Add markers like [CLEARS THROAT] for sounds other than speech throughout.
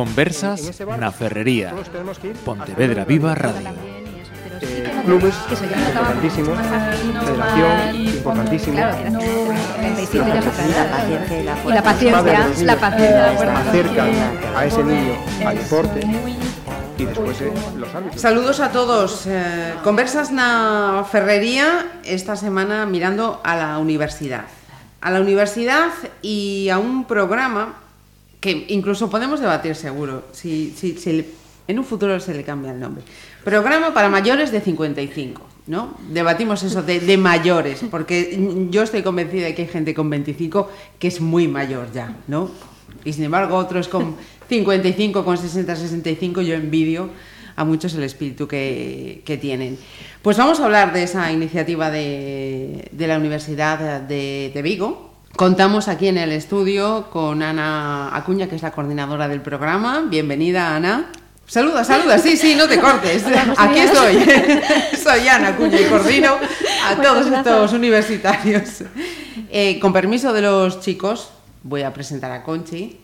Conversas na Ferrería. Pontevedra Viva Radio. Eh, clubes importantísimos, federación importantísimo. Y la paciencia, la paciencia. acercan a ese niño al deporte y después eh, los árbitros. Saludos a todos. Eh, conversas na Ferrería esta semana mirando a la universidad. A la universidad y a un programa que incluso podemos debatir seguro si, si, si en un futuro se le cambia el nombre. Programa para mayores de 55. ¿no? Debatimos eso de, de mayores, porque yo estoy convencida de que hay gente con 25 que es muy mayor ya, ¿no? Y sin embargo otros con 55, con 60, 65, yo envidio a muchos el espíritu que, que tienen. Pues vamos a hablar de esa iniciativa de, de la Universidad de, de Vigo. Contamos aquí en el estudio con Ana Acuña, que es la coordinadora del programa. Bienvenida, Ana. Saluda, saluda, sí, sí, no te cortes. Aquí estoy. [LAUGHS] Soy Ana Acuña y coordino a todos estos universitarios. Eh, con permiso de los chicos, voy a presentar a Conchi.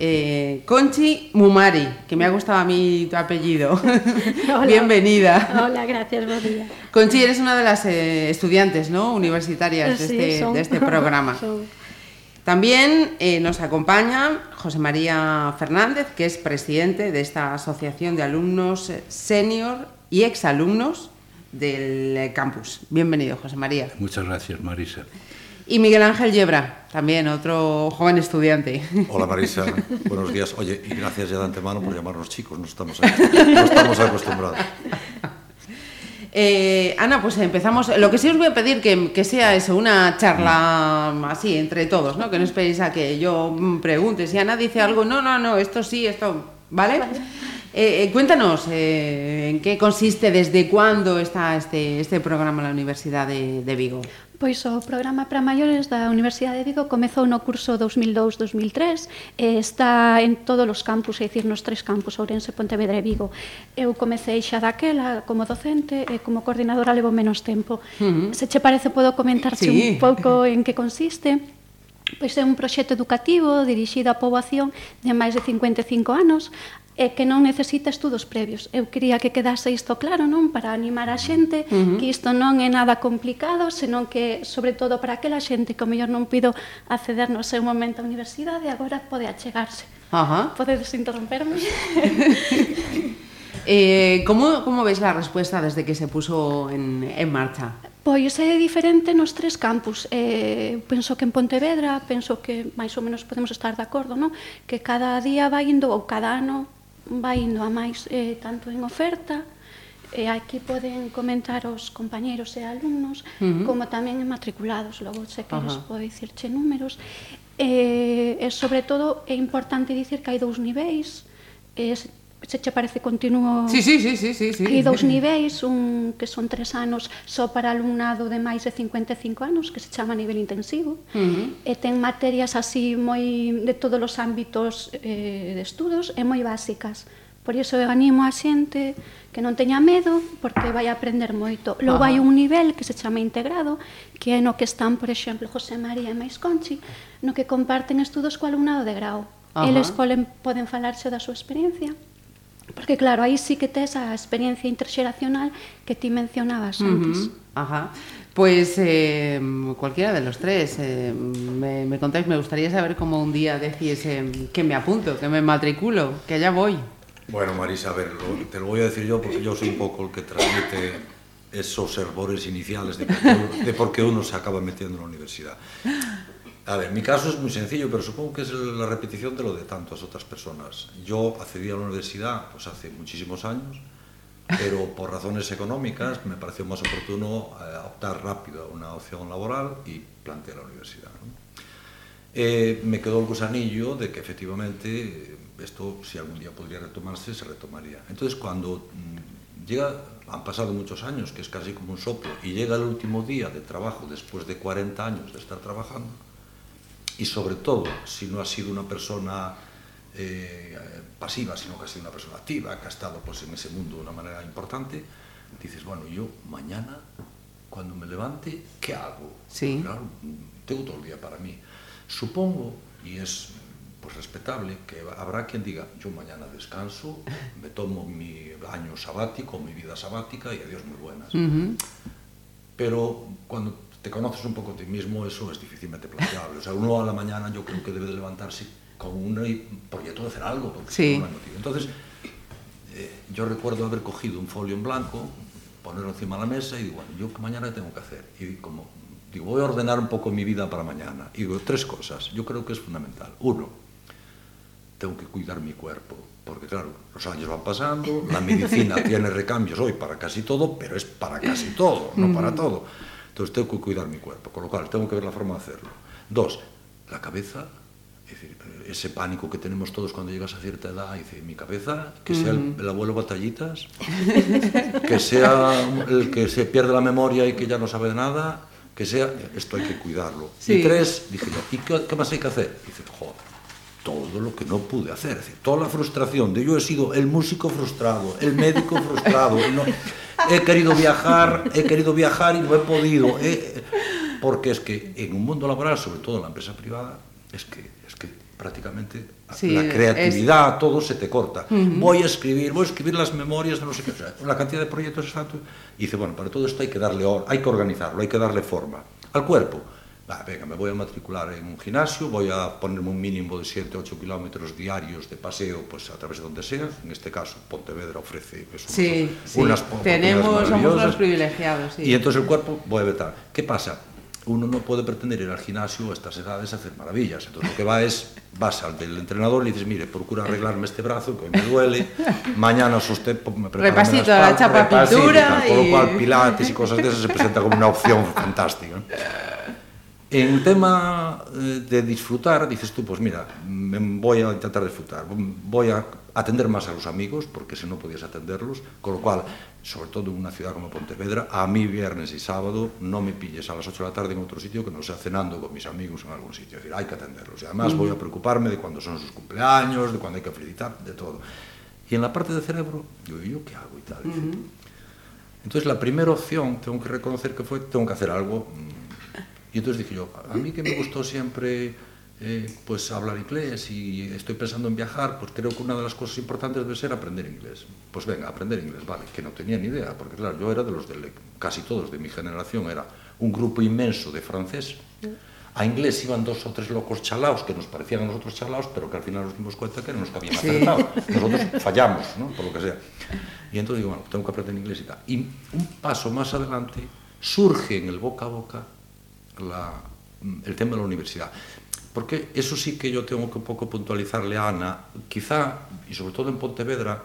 Eh, Conchi Mumari, que me ha gustado a mí tu apellido. [LAUGHS] Hola. Bienvenida. Hola, gracias, día. Conchi, eres una de las eh, estudiantes ¿no? universitarias de, Sí, este, son. de este programa. [LAUGHS] Son. También eh, nos acompaña José María Fernández, que es presidente de esta asociación de alumnos senior y exalumnos del campus. Bienvenido, José María. Muchas gracias, Marisa. Y Miguel Ángel Yebra, también otro joven estudiante. Hola Marisa, [LAUGHS] buenos días. Oye, y gracias ya de antemano por llamarnos chicos, no estamos, no estamos acostumbrados. [LAUGHS] Eh, Ana, pues empezamos. Lo que sí os voy a pedir que, que sea eso, una charla así entre todos, ¿no? Que no esperéis a que yo pregunte. Si Ana dice algo, no, no, no, esto sí, esto. ¿Vale? Eh, eh, cuéntanos eh, en qué consiste, desde cuándo está este, este programa en la Universidad de, de Vigo. Pois o programa para maiores da Universidade de Vigo comezou no curso 2002-2003 e está en todos os campus, é dicir, nos tres campus, Ourense, Pontevedra e Vigo. Eu comecei xa daquela como docente e como coordinadora levo menos tempo. Uh -huh. Se che parece, podo comentarche sí. un pouco [LAUGHS] en que consiste? Pois é un proxecto educativo dirixido á poboación de máis de 55 anos e que non necesita estudos previos. Eu quería que quedase isto claro, non? Para animar a xente, uh -huh. que isto non é nada complicado, senón que, sobre todo, para aquela xente que o mellor non pido acceder no seu momento á universidade, agora pode achegarse. Ajá. Uh -huh. Podedes interromperme? [LAUGHS] eh, como, como ves la respuesta desde que se puso en, en marcha? Pois é diferente nos tres campus. Eh, penso que en Pontevedra, penso que máis ou menos podemos estar de acordo, non? Que cada día vai indo, ou cada ano, vai indo a máis eh, tanto en oferta, e aquí poden comentar os compañeiros e alumnos, uh -huh. como tamén en matriculados, logo se queres uh -huh. podo dicirche números. Eh, e sobre todo é importante dicir que hai dous niveis, eh, se che parece continuo sí, sí, sí, sí, sí, sí. hai dous niveis un que son tres anos só para alumnado de máis de 55 anos que se chama nivel intensivo uh -huh. e ten materias así moi de todos os ámbitos eh, de estudos e moi básicas Por iso eu animo a xente que non teña medo, porque vai aprender moito. Logo Ajá. hai un nivel que se chama integrado, que é no que están, por exemplo, José María e Mais Conchi, no que comparten estudos co alumnado de grau. Ajá. Eles poden, poden falarse da súa experiencia Porque claro, aí sí que tes a experiencia interxeracional que ti mencionabas antes. Ujú, Ajá. Pues eh, cualquiera de los tres. eh, me, me contáis, me gustaría saber cómo un día decís eh, que me apunto, que me matriculo, que allá voy. Bueno, Marisa, a ver, lo- te lo voy a decir yo porque yo soy un poco el que transmite esos hervores iniciales de por qué uno se acaba metiendo en la universidad. A ver, mi caso es muy sencillo, pero supongo que es la repetición de lo de tantas otras personas. Yo accedí a la universidad pues hace muchísimos años, pero por razones económicas me pareció más oportuno eh, optar rápido a una opción laboral y planteé la universidad. Eh, me quedó el gusanillo de que efectivamente esto, si algún día podría retomarse, se retomaría. Entonces, cuando mm, llega, han pasado muchos años, que es casi como un soplo, y llega el último día de trabajo después de 40 años de estar trabajando, e sobre todo, se si non ha sido unha persona eh, pasiva, sino que ha sido unha persona activa, que ha estado pues, en ese mundo de unha maneira importante, dices, bueno, yo mañana, cuando me levante, ¿qué hago? Sí. Claro, tengo todo el día para mí. Supongo, y es pues respetable, que habrá quien diga, yo mañana descanso, [LAUGHS] me tomo mi año sabático, mi vida sabática y adiós muy buenas. Uh -huh. Pero cuando te conoces un pouco a ti mismo, eso es difícilmente planteable. O sea, uno a la mañana yo creo que debe de levantarse con un proyecto de hacer algo, porque sí. no hay motivo. Entonces, eh, yo recuerdo haber cogido un folio en blanco, ponerlo encima de la mesa y digo, bueno, ¿yo qué mañana tengo que hacer? Y como, digo, voy a ordenar un poco mi vida para mañana. Y digo, tres cosas, yo creo que es fundamental. Uno, tengo que cuidar mi cuerpo, porque claro, los años van pasando, la medicina [LAUGHS] tiene recambios hoy para casi todo, pero es para casi todo, no para todo. Entonces tengo que cuidar mi cuerpo, con lo cual tengo que ver la forma de hacerlo. Dos, la cabeza, es decir, ese pánico que tenemos todos cuando llegas a cierta edad, dice, mi cabeza, que sea el, el abuelo batallitas, que sea el que se pierde la memoria y que ya no sabe de nada, que sea, esto hay que cuidarlo. Sí. Y tres, dije yo, ¿y qué, qué más hay que hacer? dice, joder, todo lo que no pude hacer. Es decir, toda la frustración de yo he sido el músico frustrado, el médico frustrado, no, he querido viajar, he querido viajar y no he podido. He, porque es que en un mundo laboral, sobre todo en la empresa privada, es que, es que prácticamente sí, la creatividad, es... todo se te corta. Uh -huh. Voy a escribir, voy a escribir las memorias, no sé qué, o sea, la cantidad de proyectos exactos. Y dice, bueno, para todo esto hay que darle, hay que organizarlo, hay que darle forma al cuerpo va, venga, me voy a matricular en un gimnasio, voy a ponerme un mínimo de 7, 8 kilómetros diarios de paseo, pues a través de donde sea. En este caso, Pontevedra ofrece pues, Sí, sí. unas Tenemos, somos los privilegiados. Sí. Y entonces el cuerpo voy a vetar. ¿Qué pasa? Uno no puede pretender ir al gimnasio a estas edades a hacer maravillas. Entonces lo que va es, vas al del entrenador y dices, mire, procura arreglarme este brazo que me duele, mañana usted me prepara Repasito la chapa pintura Con lo y- cual pilates y cosas de esas se presenta como una opción fantástica. En tema eh, de disfrutar, dices tú, pues mira, me voy a intentar disfrutar, voy a atender más a los amigos, porque si no podías atenderlos, con lo cual, sobre todo en una ciudad como Pontevedra, a mí viernes y sábado no me pilles a las 8 de la tarde en otro sitio que no sea cenando con mis amigos en algún sitio, es decir, hay que atenderlos, y además voy a preocuparme de cuándo son sus cumpleaños, de cuándo hay que felicitar, de todo. Y en la parte del cerebro, yo, ¿yo qué hago y tal? Uh -huh. Entonces la primera opción, tengo que reconocer que fue, tengo que hacer algo mm, Y entonces dije yo, a mí que me gustó siempre eh, pues hablar inglés y estoy pensando en viajar, pues creo que una de las cosas importantes debe ser aprender inglés. Pues venga, aprender inglés, vale, que no tenía ni idea, porque claro, yo era de los de, casi todos de mi generación, era un grupo inmenso de francés. A inglés iban dos o tres locos chalaos que nos parecían a nosotros chalaos, pero que al final nos dimos cuenta que eran los que habían Sí. acertado. Nosotros fallamos, ¿no? por lo que sea. Y entonces digo, bueno, tengo que aprender inglés y tal. Y un paso más adelante surge en el boca a boca la, el tema de la universidad. Porque eso sí que yo tengo que un poco puntualizarle a Ana, quizá, y sobre todo en Pontevedra,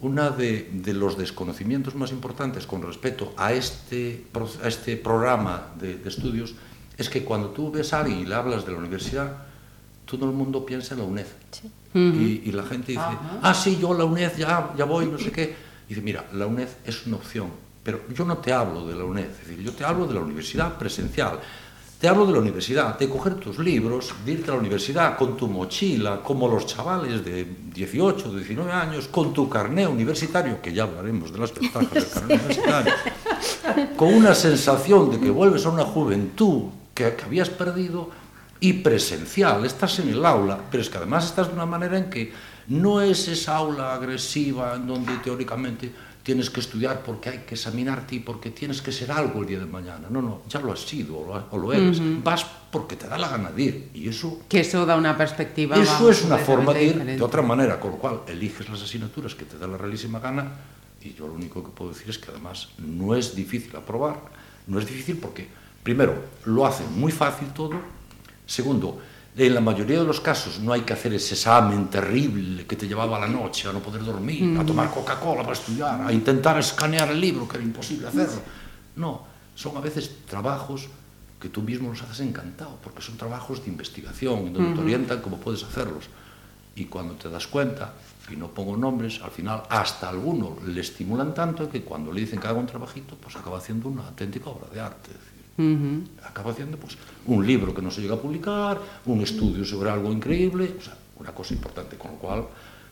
una de, de los desconocimientos más importantes con respecto a este, a este programa de, de estudios es que cuando tú ves a alguien y le hablas de la universidad, todo el mundo piensa en la UNED. y, y la gente dice, ah, sí, yo la UNED ya, ya voy, no sé qué. Y dice, mira, la UNED es una opción, pero yo no te hablo de la UNED, es decir, yo te hablo de la universidad presencial. Te hablo de la universidad, de coger tus libros, de irte a la universidad con tu mochila, como los chavales de 18, 19 años, con tu carné universitario, que ya hablaremos de las [LAUGHS] ventajas del carné universitario, con una sensación de que vuelves a una juventud que, que habías perdido y presencial, estás en el aula, pero es que además estás de una manera en que no es esa aula agresiva en donde teóricamente tienes que estudiar porque hay que examinarte y porque tienes que ser algo el día de mañana. No, no, ya lo has sido o lo, o lo eres. Vas porque te da la gana de ir y eso Que eso da una perspectiva. eso vamos, es una forma de ir de otra manera, con lo cual eliges las asignaturas que te da la realísima gana y yo lo único que puedo decir es que además no es difícil aprobar, no es difícil porque, primero, lo hacen muy fácil todo, segundo, En la mayoría de los casos no hay que hacer ese examen terrible que te llevaba a la noche a no poder dormir, mm. a tomar Coca-Cola para estudiar, a intentar escanear el libro, que era imposible hacerlo. No, son a veces trabajos que tú mismo los haces encantado, porque son trabajos de investigación, donde te orientan cómo puedes hacerlos. Y cuando te das cuenta, y no pongo nombres, al final hasta algunos le estimulan tanto que cuando le dicen que haga un trabajito, pues acaba haciendo una auténtica obra de arte. Uh -huh. Acaba haciendo pues, un libro que no se llega a publicar, un estudio sobre algo increíble, o sea, una cosa importante, con lo cual,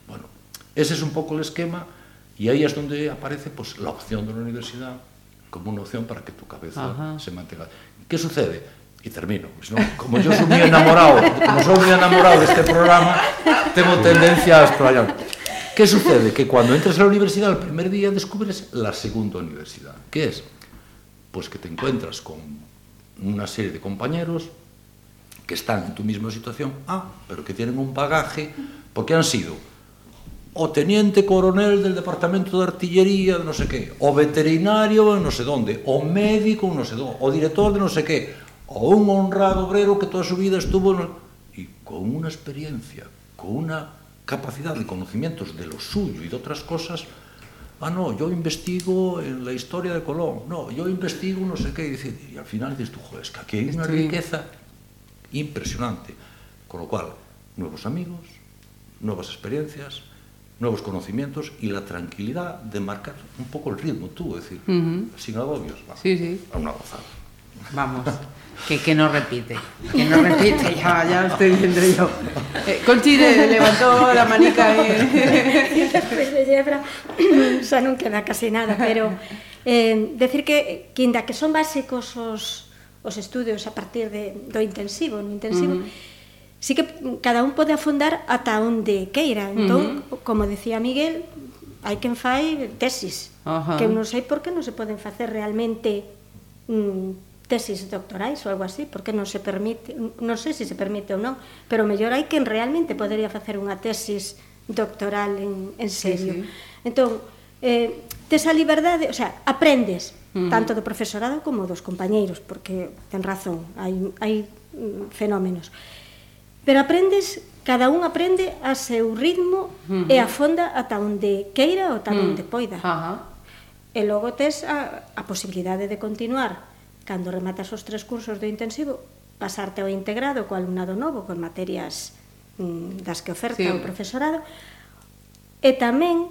bueno, ese es un poco el esquema y ahí es donde aparece pues, la opción de la universidad como una opción para que tu cabeza Ajá. se mantenga. ¿Qué sucede? Y termino. Pues, ¿no? Como yo soy muy enamorado, como soy muy enamorado de este programa, tengo tendencias para ¿Qué sucede? Que cuando entras a la universidad el primer día descubres la segunda universidad, ¿Qué es pues que te encuentras con una serie de compañeros que están en tu misma situación, ah, pero que tienen un bagaje, porque han sido o teniente coronel del departamento de artillería de no sé qué, o veterinario en no sé dónde, o médico en no sé dónde, o director de no sé qué, o un honrado obrero que toda su vida estuvo... En... Y con una experiencia, con una capacidad de conocimientos de lo suyo y de otras cosas, ah, no, yo investigo en la historia de Colón, no, yo investigo no sé qué, y, dice, y al final dices tú, joder, es que aquí hay una Estoy... riqueza impresionante. Con lo cual, nuevos amigos, nuevas experiencias, nuevos conocimientos y la tranquilidad de marcar un poco el ritmo, tú, es decir, uh -huh. sin agobios. Va, sí, sí. A una gozada. Vamos. [LAUGHS] Que, que no repite, que no repite, [LAUGHS] ya, ya lo estoy viendo yo. Eh, Conchi levantó la manica y... [LAUGHS] Despois de Xefra, xa non queda casi nada, pero eh, decir que, que inda que son básicos os, os estudios a partir de, do intensivo, no intensivo, uh -huh. sí que cada un pode afondar ata onde queira. Entón, uh -huh. como decía Miguel, hai quen fai tesis, uh -huh. que non sei por que non se poden facer realmente mm, tesis doctorais ou algo así, porque non se permite, non sei se se permite ou non, pero mellor hai quen realmente podería facer unha tesis doctoral en, en serio. Sí, sí. Entón, eh, tes a liberdade, o sea, aprendes, uh -huh. tanto do profesorado como dos compañeiros, porque ten razón, hai, hai mm, fenómenos. Pero aprendes, cada un aprende a seu ritmo uh -huh. e afonda ata onde queira ou ata uh -huh. onde poida. Uh -huh. E logo tes a, a posibilidade de continuar Cando rematas os tres cursos do intensivo, pasarte ao integrado co alumnado novo, con materias mm, das que oferta sí. o profesorado, e tamén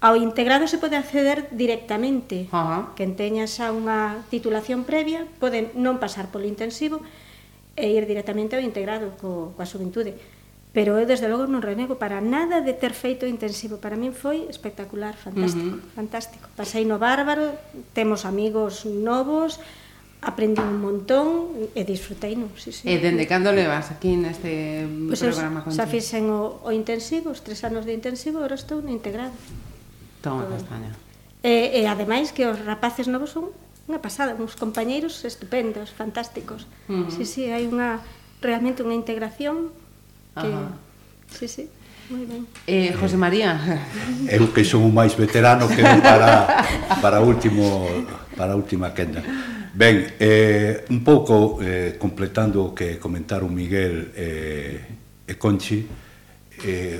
ao integrado se pode acceder directamente. Uh -huh. Quen teña xa unha titulación previa pode non pasar polo intensivo e ir directamente ao integrado co, coa xuventude. Pero eu, desde logo, non renego para nada de ter feito intensivo. Para min foi espectacular, fantástico, uh -huh. fantástico. Pasei no bárbaro, temos amigos novos, Aprendi un montón e disfrutei, non? Sí, sí. E dende cando levas aquí neste pues programa? Pois xa fixen o, o intensivo, os tres anos de intensivo, agora estou no integrado. Toma, castaña. E, e ademais que os rapaces novos son unha pasada, uns compañeiros estupendos, fantásticos. Uh -huh. Sí, sí, hai unha realmente unha integración que... Uh -huh. Sí, sí. Moi ben. Eh, José María. Eh, eu que son o máis veterano que para para último para a última quenda. Ben, eh, un pouco eh, completando o que comentaron Miguel eh, e Conchi, eh,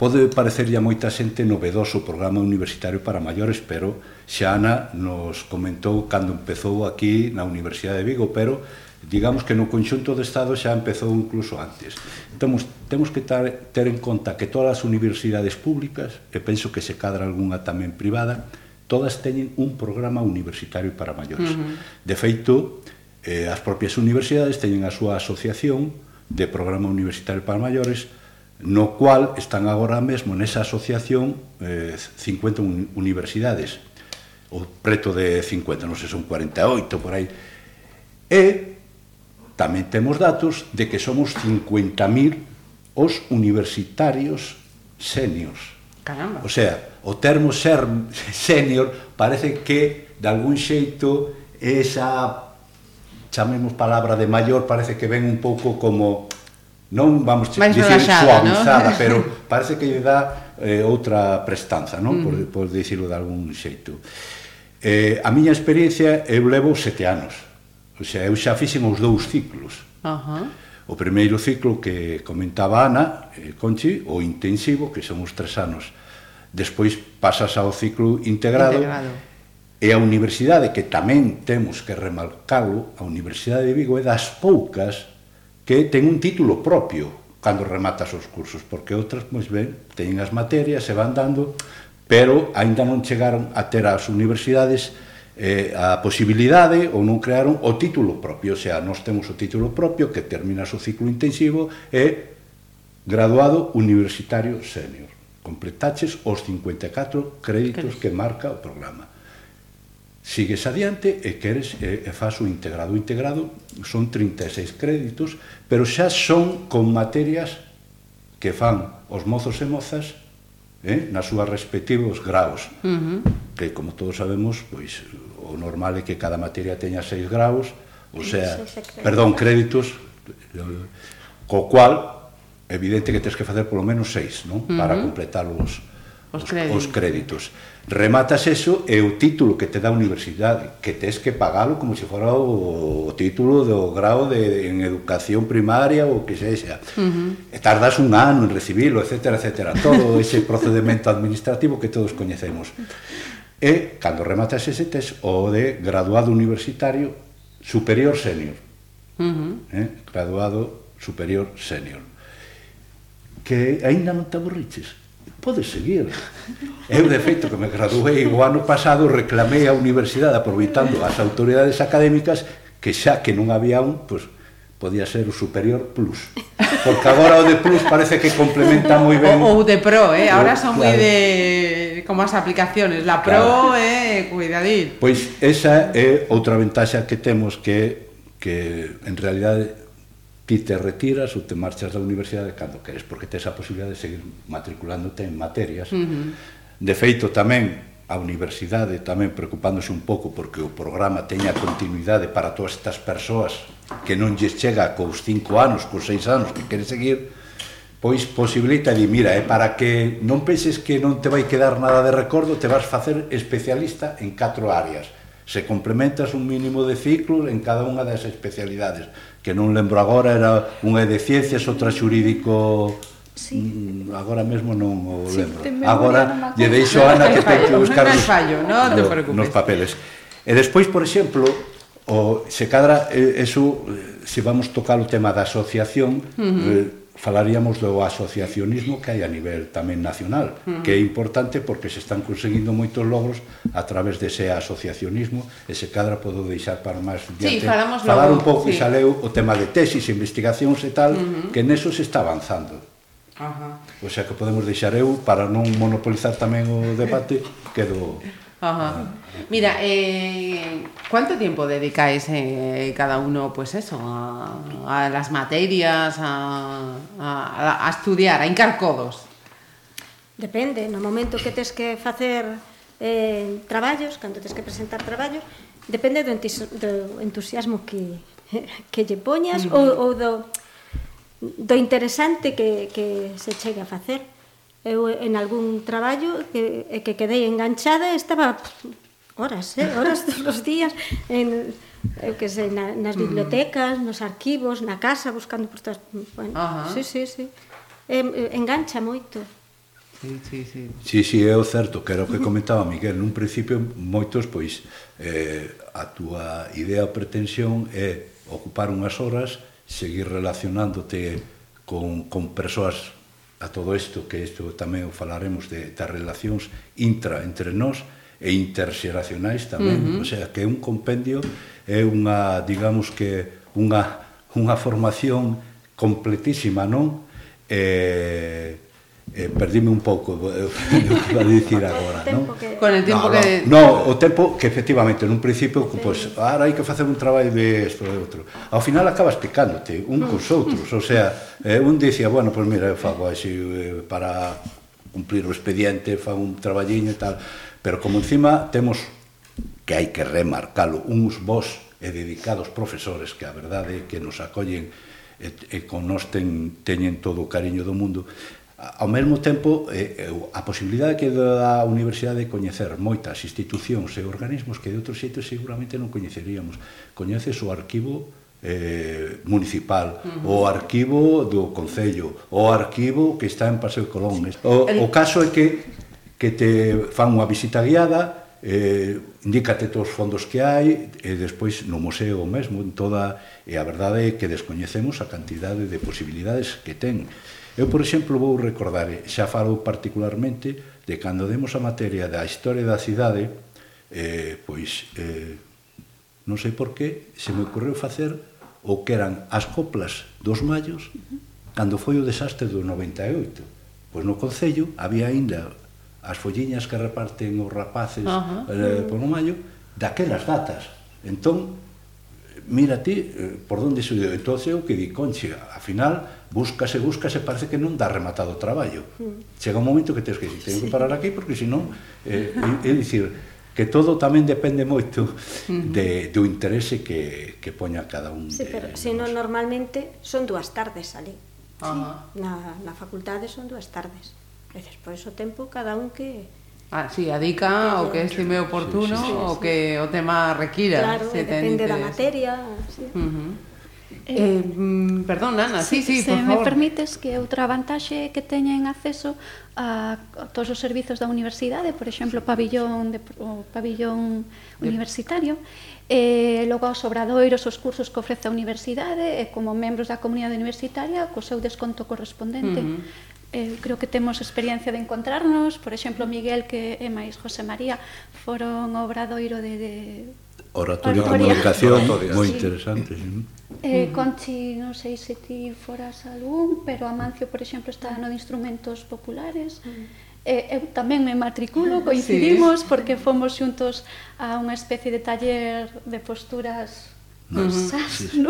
pode parecerlle a moita xente novedoso o programa universitario para maiores, pero Xana nos comentou cando empezou aquí na Universidade de Vigo, pero digamos que no conxunto do Estado xa empezou incluso antes. Temos, temos que tar, ter en conta que todas as universidades públicas, e penso que se cadra algunha tamén privada, todas teñen un programa universitario para maiores. Uh -huh. De feito, eh, as propias universidades teñen a súa asociación de programa universitario para maiores, no cual están agora mesmo nesa asociación eh, 50 un, universidades, ou preto de 50, non sei, son 48 por aí. E Tamén temos datos de que somos 50.000 os universitarios seniors. Caramba. O sea, o termo ser senior parece que de algún xeito esa chamemos palabra de maior parece que ven un pouco como non vamos Mais dicir relaxada, suavizada, ¿no? pero [LAUGHS] parece que lle dá eh, outra prestanza, non? Mm. Por, por dicirlo de algún xeito. Eh, a miña experiencia eu levo sete anos O sea, eu xa fixen os dous ciclos. Ajá. O primeiro ciclo que comentaba Ana, eh, Conchi, o intensivo, que son os tres anos. Despois pasas ao ciclo integrado, integrado. E a universidade, que tamén temos que remarcalo, a Universidade de Vigo é das poucas que ten un título propio cando rematas os cursos, porque outras, pois ben, teñen as materias, se van dando, pero aínda non chegaron a ter as universidades eh, a posibilidade ou non crearon o título propio, o sea, nós temos o título propio que termina o ciclo intensivo e graduado universitario senior. Completaches os 54 créditos que marca o programa. Sigues adiante e queres e, e fas o integrado. O integrado son 36 créditos, pero xa son con materias que fan os mozos e mozas eh, nas súas respectivos graos. Uh -huh que como todos sabemos, pois o normal é que cada materia teña 6 graus, ou sea, perdón, créditos, co cual evidente que tens que facer polo menos 6, non? Uh -huh. Para completar os os, os créditos. Os créditos. Rematas eso e o título que te dá a universidade, que tes que pagalo como se fora o, o título do grao de, en educación primaria ou que sexa. Uh -huh. E tardas un ano en recibilo, etcétera, etcétera. Todo ese [LAUGHS] procedimento administrativo que todos coñecemos. E, cando rematas ese test, o de graduado universitario superior senior. Uh -huh. eh? Graduado superior senior. Que aínda non te aburriches. Podes seguir. [LAUGHS] Eu, de feito, que me graduei o ano pasado, reclamei a universidade aproveitando as autoridades académicas que xa que non había un, pois, pues, podía ser o superior plus. Porque agora o de plus parece que complementa moi ben. o de pro, eh? Agora son claro. moi de como as aplicaciones, la pro, claro. eh, cuidadín. Pois esa é outra ventaxa que temos que que en realidade ti te retiras ou te marchas da universidade cando queres, porque tes a posibilidade de seguir matriculándote en materias. Uh -huh. De feito tamén a universidade tamén preocupándose un pouco porque o programa teña continuidade para todas estas persoas que non lles chega cos cinco anos, cos seis anos que queres seguir, pois posibilita di, mira, é eh, para que non penses que non te vai quedar nada de recordo, te vas facer especialista en catro áreas. Se complementas un mínimo de ciclos en cada unha das especialidades, que non lembro agora, era unha de ciencias, outra xurídico Sí. Mm, agora mesmo non o lembro. Sí, agora lle deixo a Ana que [LAUGHS] ten que buscar fallo, no, no, nos papeles. E despois, por exemplo, O, se cadra, eso, se vamos tocar o tema da asociación, uh -huh. eh, falaríamos do asociacionismo que hai a nivel tamén nacional, uh -huh. que é importante porque se están conseguindo moitos logros a través dese asociacionismo, ese cadra podo deixar para máis diante. Sí, falar logo, un pouco, sí. xa leu o tema de tesis, investigacións e tal, uh -huh. que neso se está avanzando. Ajá. Uh -huh. O sea que podemos deixar eu para non monopolizar tamén o debate, quedo Ajá. Mira, eh, ¿cuánto tiempo dedicáis eh, cada uno, pues eso, a, a las materias, a, a, a, estudiar, a hincar codos? Depende, no momento que tes que facer eh, traballos, cando tes que presentar traballos, depende do, do entusiasmo que, [LAUGHS] que lle poñas uh -huh. ou, ou do, do interesante que, que se chegue a facer eu en algún traballo que, que quedei enganchada estaba horas, eh, horas todos os días en eu que sei, na, nas mm. bibliotecas, nos arquivos, na casa buscando por todas, bueno, Ajá. sí, sí, sí. Engancha moito. Sí, sí, sí. Sí, sí, é o certo, que era o que comentaba Miguel, nun principio moitos pois eh, a túa idea ou pretensión é ocupar unhas horas, seguir relacionándote con, con persoas a todo isto, que isto tamén o falaremos de, das relacións intra entre nós e interxeracionais tamén, uh -huh. o sea, que é un compendio, é unha, digamos que, unha, unha formación completísima, non? Eh, eh, perdime un pouco eh, do que iba a dicir [LAUGHS] agora, non? Que... Con el tempo no, que... No, o tempo que efectivamente nun principio, sí. pois, pues, ahora hai que facer un traballo de esto e outro. Ao final acabas picándote un cos mm. outros, o sea, eh, un dicía, bueno, pois pues mira, eu fago así eh, para cumplir o expediente, fago un traballiño e tal, pero como encima temos que hai que remarcalo, uns vos e dedicados profesores que a verdade é que nos acollen e, e con nos ten, teñen todo o cariño do mundo, Ao mesmo tempo, eh, a posibilidade que dá a universidade de coñecer moitas institucións e organismos que de outro xeito seguramente non coñeceríamos. Coñeces o arquivo eh, municipal, uh -huh. o arquivo do Concello, o arquivo que está en Paseo Colón. O, o caso é que, que te fan unha visita guiada, eh, indícate todos os fondos que hai e despois no museo mesmo en toda e a verdade é que descoñecemos a cantidade de posibilidades que ten Eu, por exemplo, vou recordar, eh, xa falo particularmente, de cando demos a materia da historia da cidade, eh, pois, eh, non sei por qué, se me ocorreu facer o que eran as coplas dos mallos cando foi o desastre do 98. Pois no Concello había aínda as folliñas que reparten os rapaces uh -huh. eh, polo mallo daquelas datas. Entón, mírate eh, por onde se deu. Entón, o que di Conche, a final, búscase, búscase, parece que non dá rematado o traballo. Mm. Chega un momento que tens que dicir, tengo que parar aquí, porque senón, eh, é, é dicir, que todo tamén depende moito de, do interese que, que poña cada un. Sí, de, pero senón normalmente son dúas tardes ali. Ah. Sí. Na, na facultade son dúas tardes. E despois o tempo cada un que Ah, sí, adica o que estime oportuno sí, sí, sí, o que o tema requira. Claro, se depende interés. da materia. Sí. Uh -huh. eh, eh, perdón, Ana, sí, sí, se por me favor. permites que outra vantaxe que teñen acceso a todos os servizos da universidade, por exemplo, pabillón de, o pabillón universitario, e logo aos obradoiros, os cursos que ofrece a universidade e como membros da comunidade universitaria co seu desconto correspondente. Uh -huh eh, creo que temos experiencia de encontrarnos, por exemplo, Miguel que é máis José María foron obradoiro de, de oratoria, oratoria. comunicación, oratoria. moi interesante. Sí. sí. Eh, Conchi, non sei se ti foras algún, pero Amancio, por exemplo, está no de instrumentos populares. Eh, eu tamén me matriculo, coincidimos, sí. porque fomos xuntos a unha especie de taller de posturas No, sí,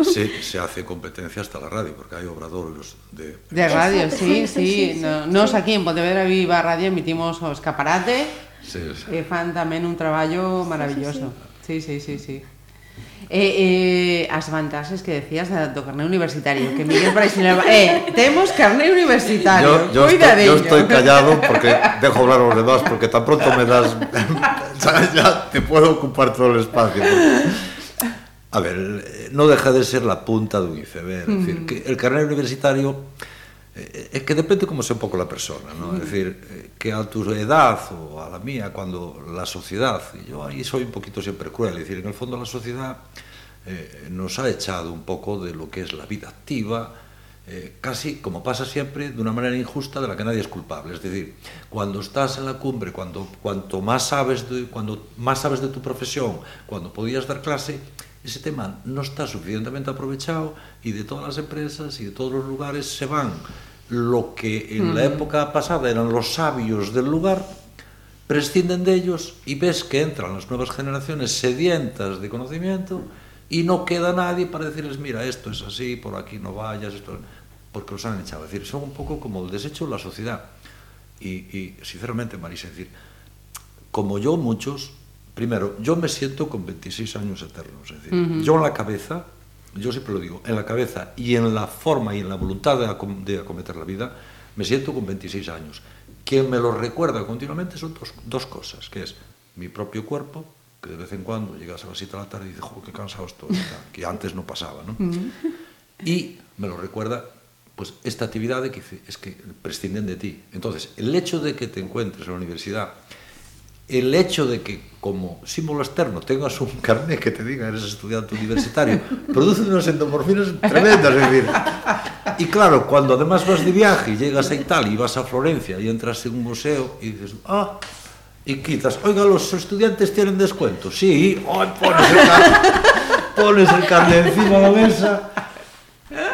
se, se, hace competencia hasta la radio, porque hay obradores de... De radio, sí, sí. No, nos aquí en Pontevedra Viva Radio emitimos o Escaparate, e eh, fan tamén un traballo maravilloso. Sí, sí, sí, sí. Eh, eh, as vantaxes que decías da, do carné universitario que Miguel Braxinel eh, temos carné universitario. Yo, yo, Cuida estoy, yo estoy callado porque dejo hablar a los demás porque tan pronto me das [LAUGHS] xa, ya te puedo ocupar todo el espacio. A ver eh, no deja de ser la punta de un iceberg es decir, que el carnet universitario eh, es que depende como sea un poco la persona ¿no? es decir que a tu edad o a la mía cuando la sociedad y yo ahí soy un poquito siempre cruel es decir en el fondo la sociedad eh, nos ha echado un poco de lo que es la vida activa eh, casi como pasa siempre, de una manera injusta de la que nadie es culpable. Es decir, cuando estás en la cumbre, cuando cuanto más sabes de, cuando más sabes de tu profesión, cuando podías dar clase, ese tema non está suficientemente aprovechado y de todas las empresas y de todos los lugares se van lo que en uh -huh. la mm. época pasada eran los sabios del lugar, prescinden de ellos y ves que entran las nuevas generaciones sedientas de conocimiento y no queda nadie para decirles, mira, esto es así, por aquí no vayas, esto... porque los han echado. Es decir, son un poco como el desecho de la sociedad. Y, y sinceramente, Marisa, es decir, como yo, muchos primero, yo me siento con 26 años eternos. Es decir, yo en la cabeza, yo siempre lo digo, en la cabeza y en la forma y en la voluntad de, acom- de acometer la vida, me siento con 26 años. Quien me lo recuerda continuamente son dos, dos cosas, que es mi propio cuerpo, que de vez en cuando llegas a las 7 de la tarde y dices, joder, qué cansado estoy, [LAUGHS] que antes no pasaba, ¿no? Y me lo recuerda pues esta actividad de que es que prescinden de ti. Entonces, el hecho de que te encuentres en la universidad, el hecho de que como símbolo externo tengas un [LAUGHS] carnet que te diga eres estudiante universitario, [LAUGHS] produce unas endomorfinas tremendas, es decir. Y claro, cuando además vas de viaje y llegas a Italia y vas a Florencia y entras en un museo y dices, ah, y quitas, oiga, los estudiantes tienen descuento. Sí, oh, pones, el carnet, [LAUGHS] pones el carnet encima de la mesa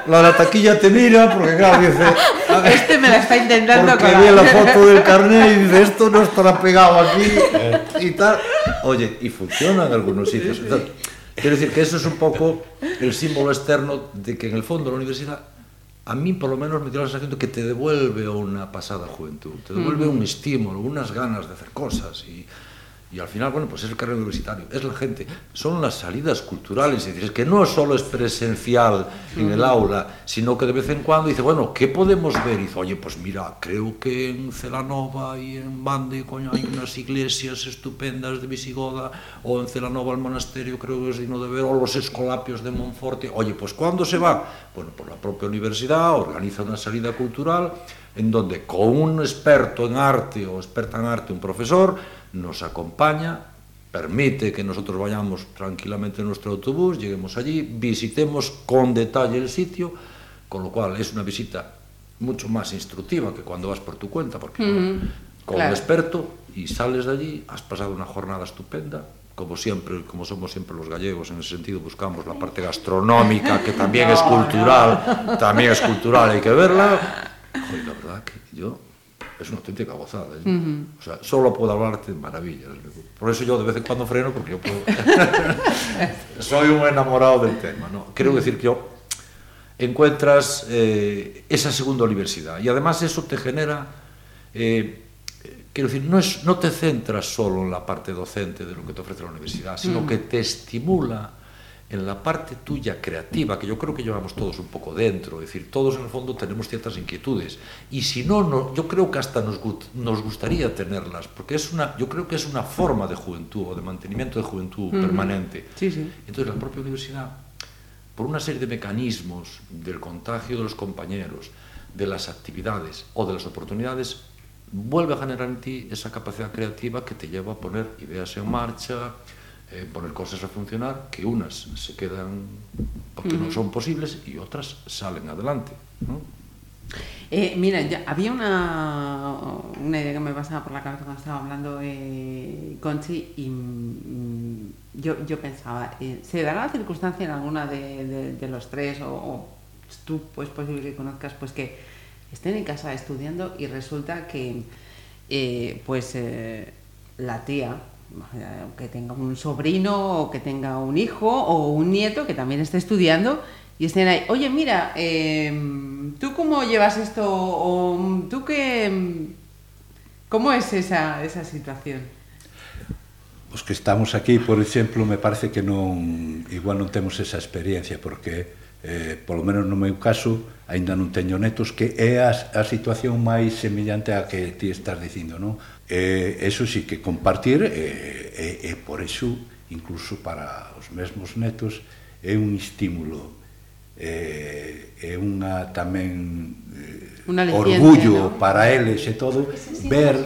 la de la taquilla te mira, porque claro, dice, a [LAUGHS] ver, Este me la está intentando porque colar. ve la foto del carnet y dice, esto no estará pegado aquí y tal. Oye, y funciona en algunos sitios. Entonces, quiero decir que eso es un poco el símbolo externo de que en el fondo la universidad, a mí por lo menos me dio la sensación de que te devuelve una pasada juventud, te devuelve un estímulo, unas ganas de hacer cosas y, Y al final, bueno, pues es el carril universitario, es la gente, son las salidas culturales, es decir, es que no solo es presencial en el aula, sino que de vez en cuando dice, bueno, ¿qué podemos ver? Y dice, oye, pues mira, creo que en Celanova y en Bande, coño, hay unas iglesias estupendas de Visigoda, o en Celanova el monasterio, creo que es digno de ver, o los escolapios de Monforte. Oye, pues ¿cuándo se va? Bueno, por la propia universidad organiza una salida cultural en donde con un experto en arte o experta en arte, un profesor, nos acompaña, permite que nosotros vayamos tranquilamente en nuestro autobús, lleguemos allí, visitemos con detalle el sitio, con lo cual es una visita mucho más instructiva que cuando vas por tu cuenta, porque uh -huh. con claro. un experto y sales de allí, has pasado una jornada estupenda, como siempre, como somos siempre los gallegos, en ese sentido buscamos la parte gastronómica, que también [LAUGHS] no, es cultural, no. también es cultural, hay que verla. Joder, la verdad que yo es una auténtica gozada. ¿eh? Uh -huh. O sea, solo puedo hablarte maravillas. Por eso yo de vez en cuando freno, porque yo puedo... [LAUGHS] Soy un enamorado del tema, ¿no? Quiero decir que yo encuentras eh, esa segunda universidad. Y además eso te genera, eh, quiero decir, no, es, no te centras solo en la parte docente de lo que te ofrece la universidad, sino mm. que te estimula en la parte tuya creativa, que yo creo que llevamos todos un poco dentro, es decir, todos en el fondo tenemos ciertas inquietudes, y si no, no yo creo que hasta nos, nos gustaría tenerlas, porque es una, yo creo que es una forma de juventud o de mantenimiento de juventud uh -huh. permanente. Sí, sí. Entonces la propia universidad, por una serie de mecanismos del contagio de los compañeros, de las actividades o de las oportunidades, vuelve a generar en ti esa capacidad creativa que te lleva a poner ideas en marcha, eh, poner cosas a funcionar, que unas se quedan porque uh -huh. no son posibles y otras salen adelante. ¿no? Eh, mira, ya, había una, una idea que me pasaba por la cabeza cuando estaba hablando eh, Conchi y mm, yo, yo pensaba, eh, ¿se dará la circunstancia en alguna de, de, de los tres o, o, tú pues posible que conozcas pues que estén en casa estudiando y resulta que eh, pues la tía que tenga un sobrino o que tenga un hijo o un nieto que también esté estudiando y estén ahí, oye, mira, eh, ¿tú cómo llevas esto? ¿O tú qué... ¿Cómo es esa, esa situación? Os que estamos aquí, por exemplo, me parece que non igual non temos esa experiencia porque eh, polo menos no meu caso aínda non teño netos que é a, a situación máis semellante a que ti estás dicindo, non? Eh, eso sí que compartir e eh, eh, eh, por eso incluso para os mesmos netos é un estímulo eh, é unha tamén eh, una leciente, orgullo ¿no? para eles e todo ver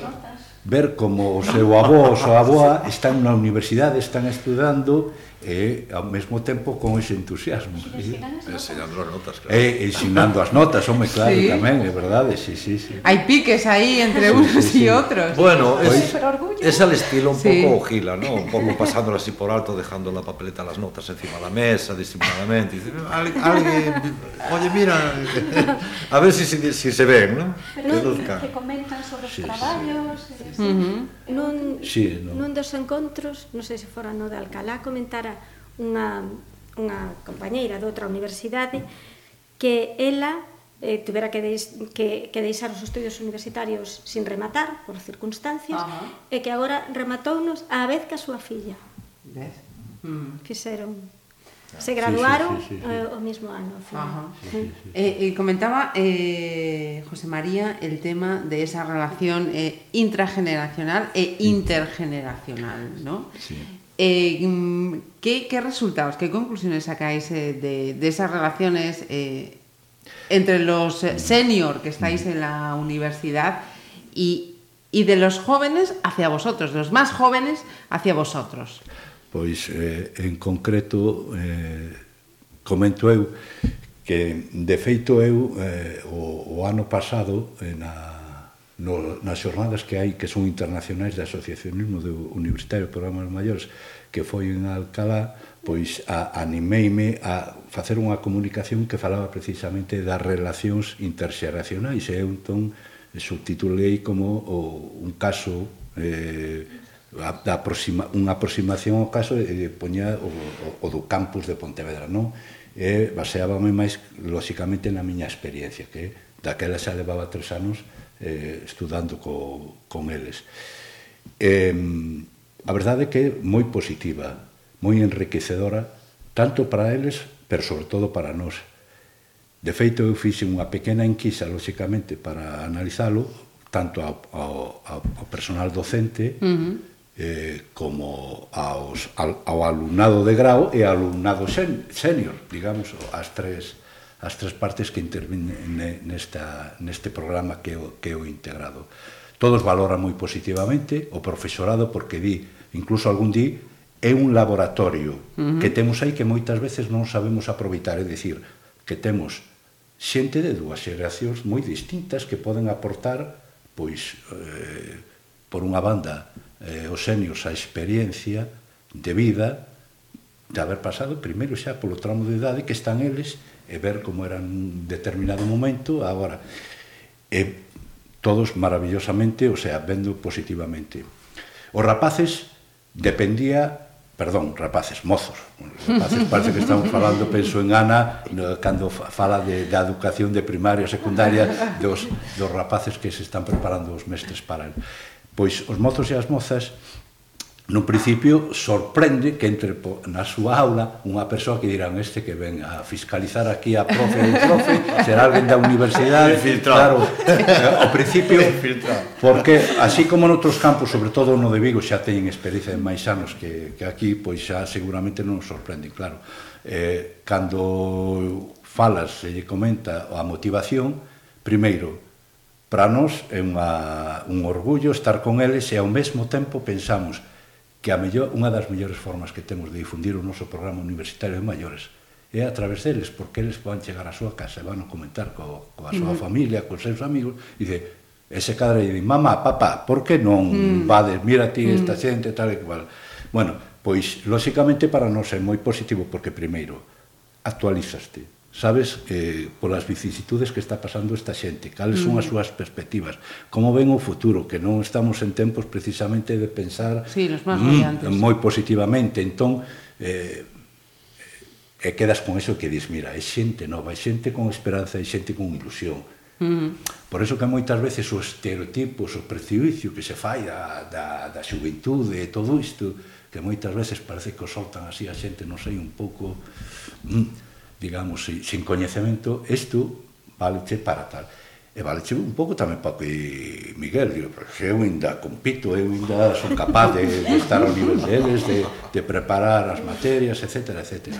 ver como o seu avó ou a súa avoa están na universidade, están estudando e ao mesmo tempo con ese entusiasmo. Sí, enseñando as notas, claro. E ensinando as notas, home, claro, sí. tamén, é verdade, sí, sí, sí. Hai piques aí entre sí, unos sí, sí. e outros. Bueno, es, es al estilo un sí. pouco gila, ¿no? Un pouco pasándola así por alto, dejando la papeleta las notas encima de la mesa, disimuladamente. Dice, Al, alguien, oye, mira, a ver si, si, si se ven, ¿no? Pero non, que comentan sobre os sí, traballos, sí. Uh -huh. nun, sí, no. nun dos encontros, non sei sé si se fora no de Alcalá, comentara unha, unha compañeira de outra universidade que ela eh, tuvera que, deis, que, que deixar os estudios universitarios sin rematar por circunstancias Ajá. e que agora rematounos á vez que a súa filla. Ves? Mm. Fixeron ah. se graduaron sí, sí, sí, sí, sí. Eh, o mismo ano. Ajá. Sí, sí, sí. Eh, eh, comentaba eh, José María el tema de esa relación eh, intrageneracional e intergeneracional, ¿no? Sí. Eh, mm, ¿qué, ¿qué, resultados, qué conclusiones sacáis eh, de, de, esas relaciones eh, entre los eh, senior que estáis en la universidad y, y, de los jóvenes hacia vosotros, de los más jóvenes hacia vosotros? Pois, eh, en concreto, eh, comento eu que, de feito, eu eh, o, o ano pasado, eh, na no, nas xornadas que hai que son internacionais de asociacionismo de universitario programas maiores que foi en Alcalá pois a, animeime a facer unha comunicación que falaba precisamente das relacións interxeracionais e eu entón subtitulei como o, un caso eh, a, da aproxima, unha aproximación ao caso e eh, poña o, o, o do campus de Pontevedra non? e baseábame máis lóxicamente na miña experiencia que daquela xa levaba tres anos eh, estudando co, con eles. Eh, a verdade é que é moi positiva, moi enriquecedora, tanto para eles, pero sobre todo para nós. De feito, eu fixe unha pequena enquisa, lóxicamente, para analizalo, tanto ao, ao, ao personal docente, uh -huh. eh, como aos, ao, ao alumnado de grau e alumnado sen, senior, digamos, as tres, as tres partes que intervinen nesta, neste programa que o, que o integrado. Todos valoran moi positivamente o profesorado porque di, incluso algún di, é un laboratorio uh -huh. que temos aí que moitas veces non sabemos aproveitar, é dicir, que temos xente de dúas xeracións moi distintas que poden aportar pois eh, por unha banda eh, os senios a experiencia de vida de haber pasado primeiro xa polo tramo de idade que están eles e ver como era un determinado momento agora. E todos maravillosamente, o sea, vendo positivamente. Os rapaces dependía perdón, rapaces, mozos, rapaces, parece que estamos falando, penso en Ana, cando fala de, da educación de primaria, e secundaria, dos, dos rapaces que se están preparando os mestres para el. Pois os mozos e as mozas No principio sorprende que entre na súa aula unha persoa que dirán este que ven a fiscalizar aquí a profe e profe, será alguén da universidade, claro, eh, ao principio, porque así como noutros campos, sobre todo no de Vigo, xa teñen experiencia de máis anos que, que aquí, pois xa seguramente non sorprende, claro. Eh, cando falas e lle comenta a motivación, primeiro, para nós é unha, un orgullo estar con eles e ao mesmo tempo pensamos, que a mellor, unha das mellores formas que temos de difundir o noso programa universitario de maiores é a través deles, porque eles van chegar á súa casa e van a comentar co, coa súa uh -huh. familia, cos seus amigos, e dice, ese cadre e di, mamá, papá, por que non mm. vades, mira ti esta mm. xente, tal e cual. Bueno, pois, lóxicamente, para nós é moi positivo, porque, primeiro, actualizaste, sabes eh, polas vicisitudes que está pasando esta xente, cales son as mm. súas perspectivas, como ven o futuro, que non estamos en tempos precisamente de pensar sí, los máis mm, moi positivamente, entón eh, e quedas con eso que dis, mira, é xente nova, é xente con esperanza, é xente con ilusión. Mm. Por eso que moitas veces os estereotipos, o prejuicio que se fai da, da, da xuventude e todo isto, que moitas veces parece que o soltan así a xente, non sei, un pouco... Mm, digamos, sin, sin coñecemento, isto valeche para tal. E valeche un pouco tamén para que Miguel, digo, pero se eu ainda compito, eu ainda son capaz de, de estar ao nivel deles, de, de preparar as materias, etc. etc.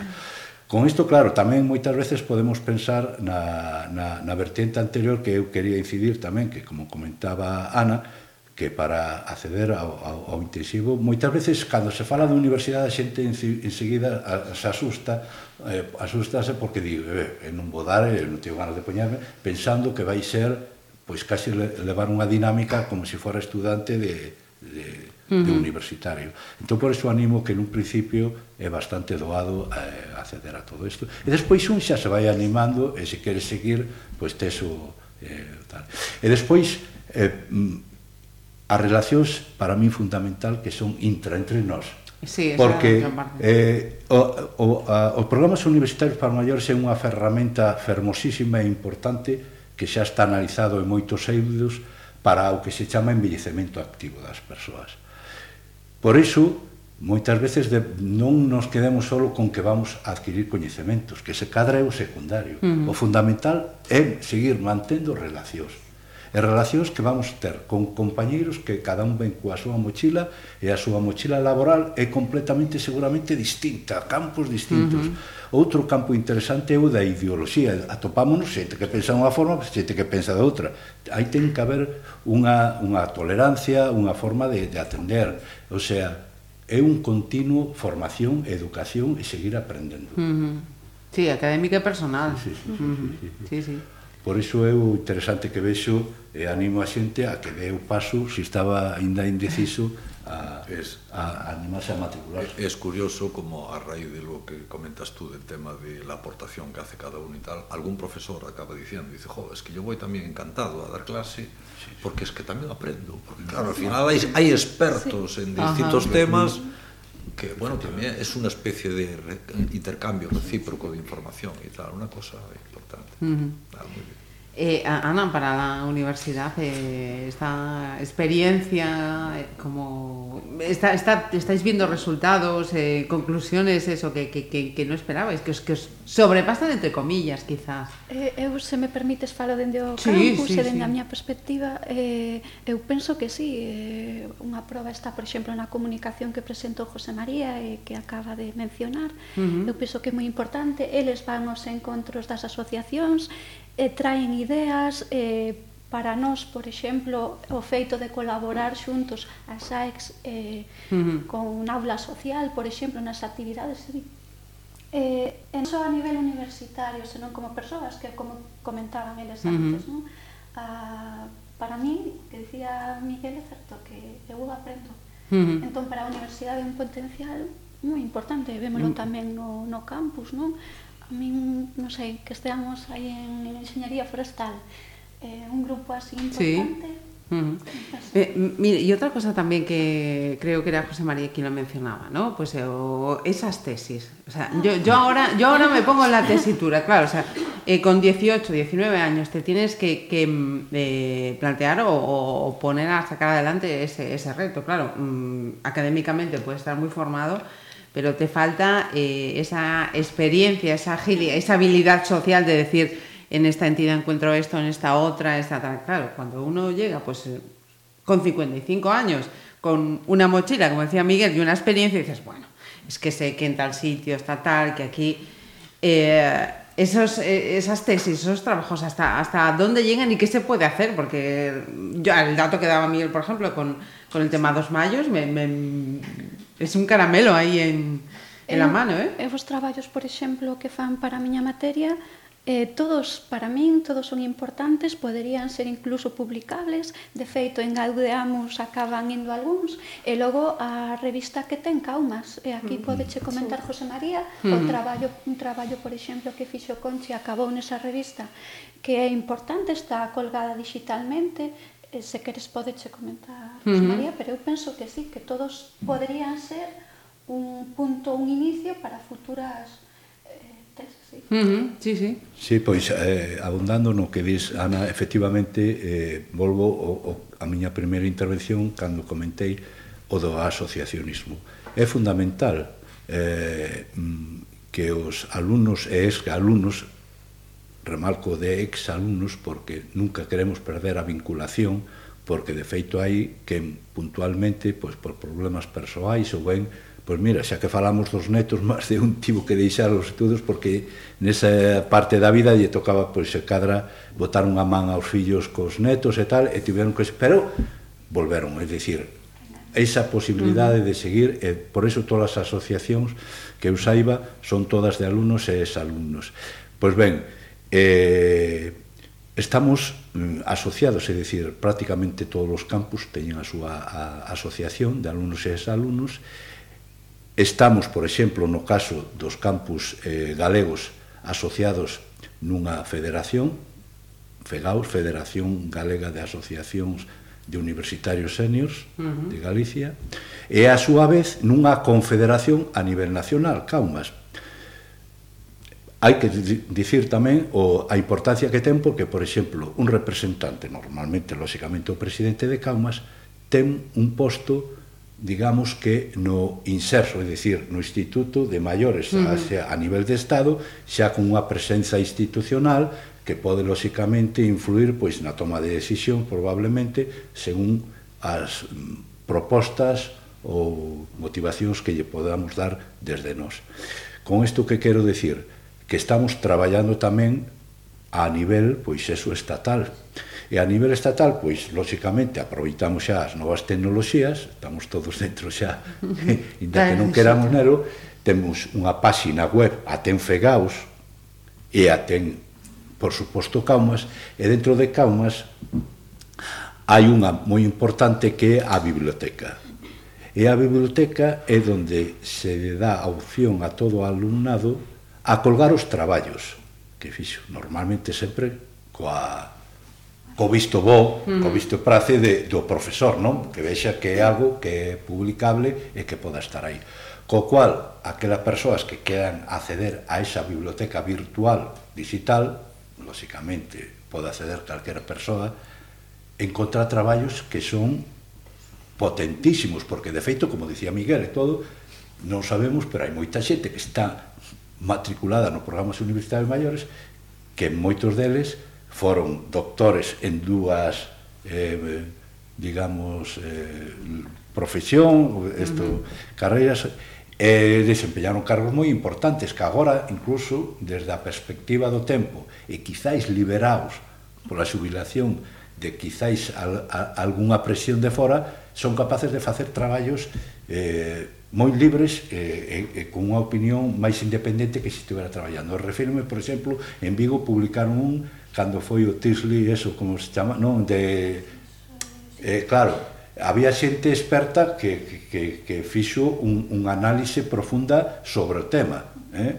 Con isto, claro, tamén moitas veces podemos pensar na, na, na vertente anterior que eu quería incidir tamén, que como comentaba Ana, que para acceder ao, ao, ao intensivo moitas veces cando se fala de universidade a xente enseguida se asusta eh, asustase porque di eh, non vou dar, eh, non teño ganas de poñarme pensando que vai ser pois casi levar unha dinámica como se fora estudante de, de, uh -huh. de universitario. Entón, por iso animo que nun principio é bastante doado eh, acceder a todo isto. E despois un xa se vai animando e se quere seguir, pois tes o... Eh, tal. E despois, eh, mm, as relacións para min fundamental que son intra entre nós. Sí, porque eh, o, o, a, os programas universitarios para maiores é unha ferramenta fermosísima e importante que xa está analizado en moitos eidos para o que se chama envellecemento activo das persoas. Por iso, moitas veces de, non nos quedemos solo con que vamos a adquirir coñecementos, que se cadra é o secundario. Uh -huh. O fundamental é seguir mantendo relacións e relacións que vamos ter con compañeiros que cada un ven coa súa mochila e a súa mochila laboral é completamente seguramente distinta, campos distintos. Uh -huh. Outro campo interesante é o da ideoloxía. Atopámonos xente que pensa unha forma, xente que pensa de outra. Aí ten que haber unha, unha tolerancia, unha forma de, de atender. O sea, é un continuo formación, educación e seguir aprendendo. Uh -huh. Sí, académica e personal. Sí, sí, sí. sí, sí, sí. sí, sí. Por iso é o interesante que vexo e animo a xente a que dé o paso, se estaba ainda indeciso, a, es, a, a animarse a matricular. Es curioso como a raíz de lo que comentas tú del tema de la aportación que hace cada uno y tal, algún profesor acaba diciendo, dice, jo, es que yo voy también encantado a dar clase sí, sí. porque es que también aprendo, porque mm. claro, al final hay, hay expertos sí. en distintos Ajá. temas que bueno, también es una especie de re intercambio recíproco de información y tal, una cosa importante. Uh -huh. ah, muy bien. Eh, Ana, para la universidad, eh, esta experiencia, eh, como está, está, estáis viendo resultados, eh, conclusiones, eso que, que, que, que, no esperabais, que os, que os sobrepasan entre comillas, quizás. Eh, eu, se me permites, falo dende o sí, campus sí, e dende sí. a miña perspectiva, eh, eu penso que sí, eh, unha prova está, por exemplo, na comunicación que presentou José María e eh, que acaba de mencionar, uh -huh. eu penso que é moi importante, eles van aos encontros das asociacións, e traen ideas eh, para nós, por exemplo, o feito de colaborar xuntos a SAEX eh, uh -huh. con un aula social, por exemplo, nas actividades eh, en só a nivel universitario, senón como persoas que como comentaban eles antes, uh -huh. non? Ah, para mí, que dicía Miguel, é certo que eu aprendo. Uh -huh. Entón, para a universidade é un potencial moi importante, vémolo uh -huh. tamén no, no campus, non? A min, non sei, que esteamos aí en enxeñería forestal, eh, un grupo así importante. Sí. Uh -huh. eh, mire, y otra cosa también que creo que era José María quien lo mencionaba, ¿no? Pues eh, o esas tesis. O sea, yo, yo, ahora, yo ahora me pongo en la tesitura, claro, o sea, eh, con 18, 19 años te tienes que, que eh, plantear o, o, poner a sacar adelante ese, ese reto. Claro, mmm, académicamente puedes estar muy formado, pero te falta eh, esa experiencia, esa agilidad, esa habilidad social de decir, en esta entidad encuentro esto, en esta otra, esta tal. Claro, cuando uno llega, pues eh, con 55 años, con una mochila, como decía Miguel, y una experiencia, y dices, bueno, es que sé que en tal sitio está tal, que aquí. Eh, esos, esas tesis, esos trabajos, hasta, hasta dónde llegan y qué se puede hacer, porque yo, el dato que daba Miguel, por ejemplo, con, con el tema dos mayos, me, me, es un caramelo aí en, en eu, la mano, eh? Eu os traballos, por exemplo, que fan para a miña materia, eh, todos, para min, todos son importantes, poderían ser incluso publicables, de feito, en Gaudeamus acaban indo algúns, e logo a revista que ten Caumas, e aquí mm. podeche comentar José María, mm. o traballo, un traballo, por exemplo, que fixo Conchi acabou nesa revista, que é importante, está colgada digitalmente, Eh, se queres podeche comentar uh -huh. María, pero eu penso que sí, que todos poderían ser un punto, un inicio para futuras eh, sí. Uh -huh. Sí, sí. Sí, pois eh, abundando no que dis Ana, efectivamente eh, volvo o, o, a miña primeira intervención cando comentei o do asociacionismo. É fundamental eh, mm, que os alumnos e ex-alumnos remarco de ex alumnos porque nunca queremos perder a vinculación porque de feito hai que puntualmente pois por problemas persoais ou ben pois mira, xa que falamos dos netos [LAUGHS] máis de un tivo que deixar os estudos porque nesa parte da vida lle tocaba pois se cadra botar unha man aos fillos cos netos e tal e tiveron que pero volveron, é dicir esa posibilidade de seguir e por iso todas as asociacións que eu saiba son todas de alumnos e exalumnos. Pois ben, Eh, estamos mm, asociados, é dicir, prácticamente todos os campus teñen a súa a, asociación de alumnos e exalumnos. Estamos, por exemplo, no caso dos campus eh, galegos asociados nunha federación, FEGAUS, Federación Galega de Asociacións de Universitarios Seniors uh -huh. de Galicia, e a súa vez nunha confederación a nivel nacional, CAUMAS, Hai que dicir tamén o, a importancia que ten porque, por exemplo, un representante, normalmente, lóxicamente, o presidente de Caumas, ten un posto, digamos que no inserso, é dicir, no Instituto de Maiores uh -huh. xa, a nivel de Estado, xa con unha presenza institucional que pode, lóxicamente, influir pois na toma de decisión, probablemente, según as mm, propostas ou motivacións que lle podamos dar desde nós. Con isto que quero decir? que estamos traballando tamén a nivel, pois, eso estatal. E a nivel estatal, pois, lóxicamente, aproveitamos xa as novas tecnoloxías, estamos todos [LAUGHS] dentro xa, [LAUGHS] inda que non queramos nero, temos unha páxina web, a ten Fegaos, e a ten, por suposto, Caumas, e dentro de Caumas hai unha moi importante que é a biblioteca. E a biblioteca é onde se dá a opción a todo o alumnado a colgar os traballos que fixo normalmente sempre coa co visto bo, mm. co visto prace de, do profesor, non? Que vexa que é algo que é publicable e que poda estar aí. Co cual, aquelas persoas que quedan acceder a esa biblioteca virtual digital, lóxicamente pode acceder calquera persoa, encontrar traballos que son potentísimos, porque de feito, como dicía Miguel e todo, non sabemos, pero hai moita xente que está matriculada no programas universitarios maiores que moitos deles foron doctores en dúas eh, digamos eh, profesión esto, uh -huh. carreiras e eh, desempeñaron cargos moi importantes que agora incluso desde a perspectiva do tempo e quizáis liberaos pola xubilación de quizáis al, a, algunha presión de fora son capaces de facer traballos eh, moi libres e, e, e con unha opinión máis independente que se estivera traballando. Refírome, por exemplo, en Vigo publicaron un cando foi o Tisley, eso como se chama, non, de eh, claro, había xente experta que, que, que fixo un, un análise profunda sobre o tema, eh?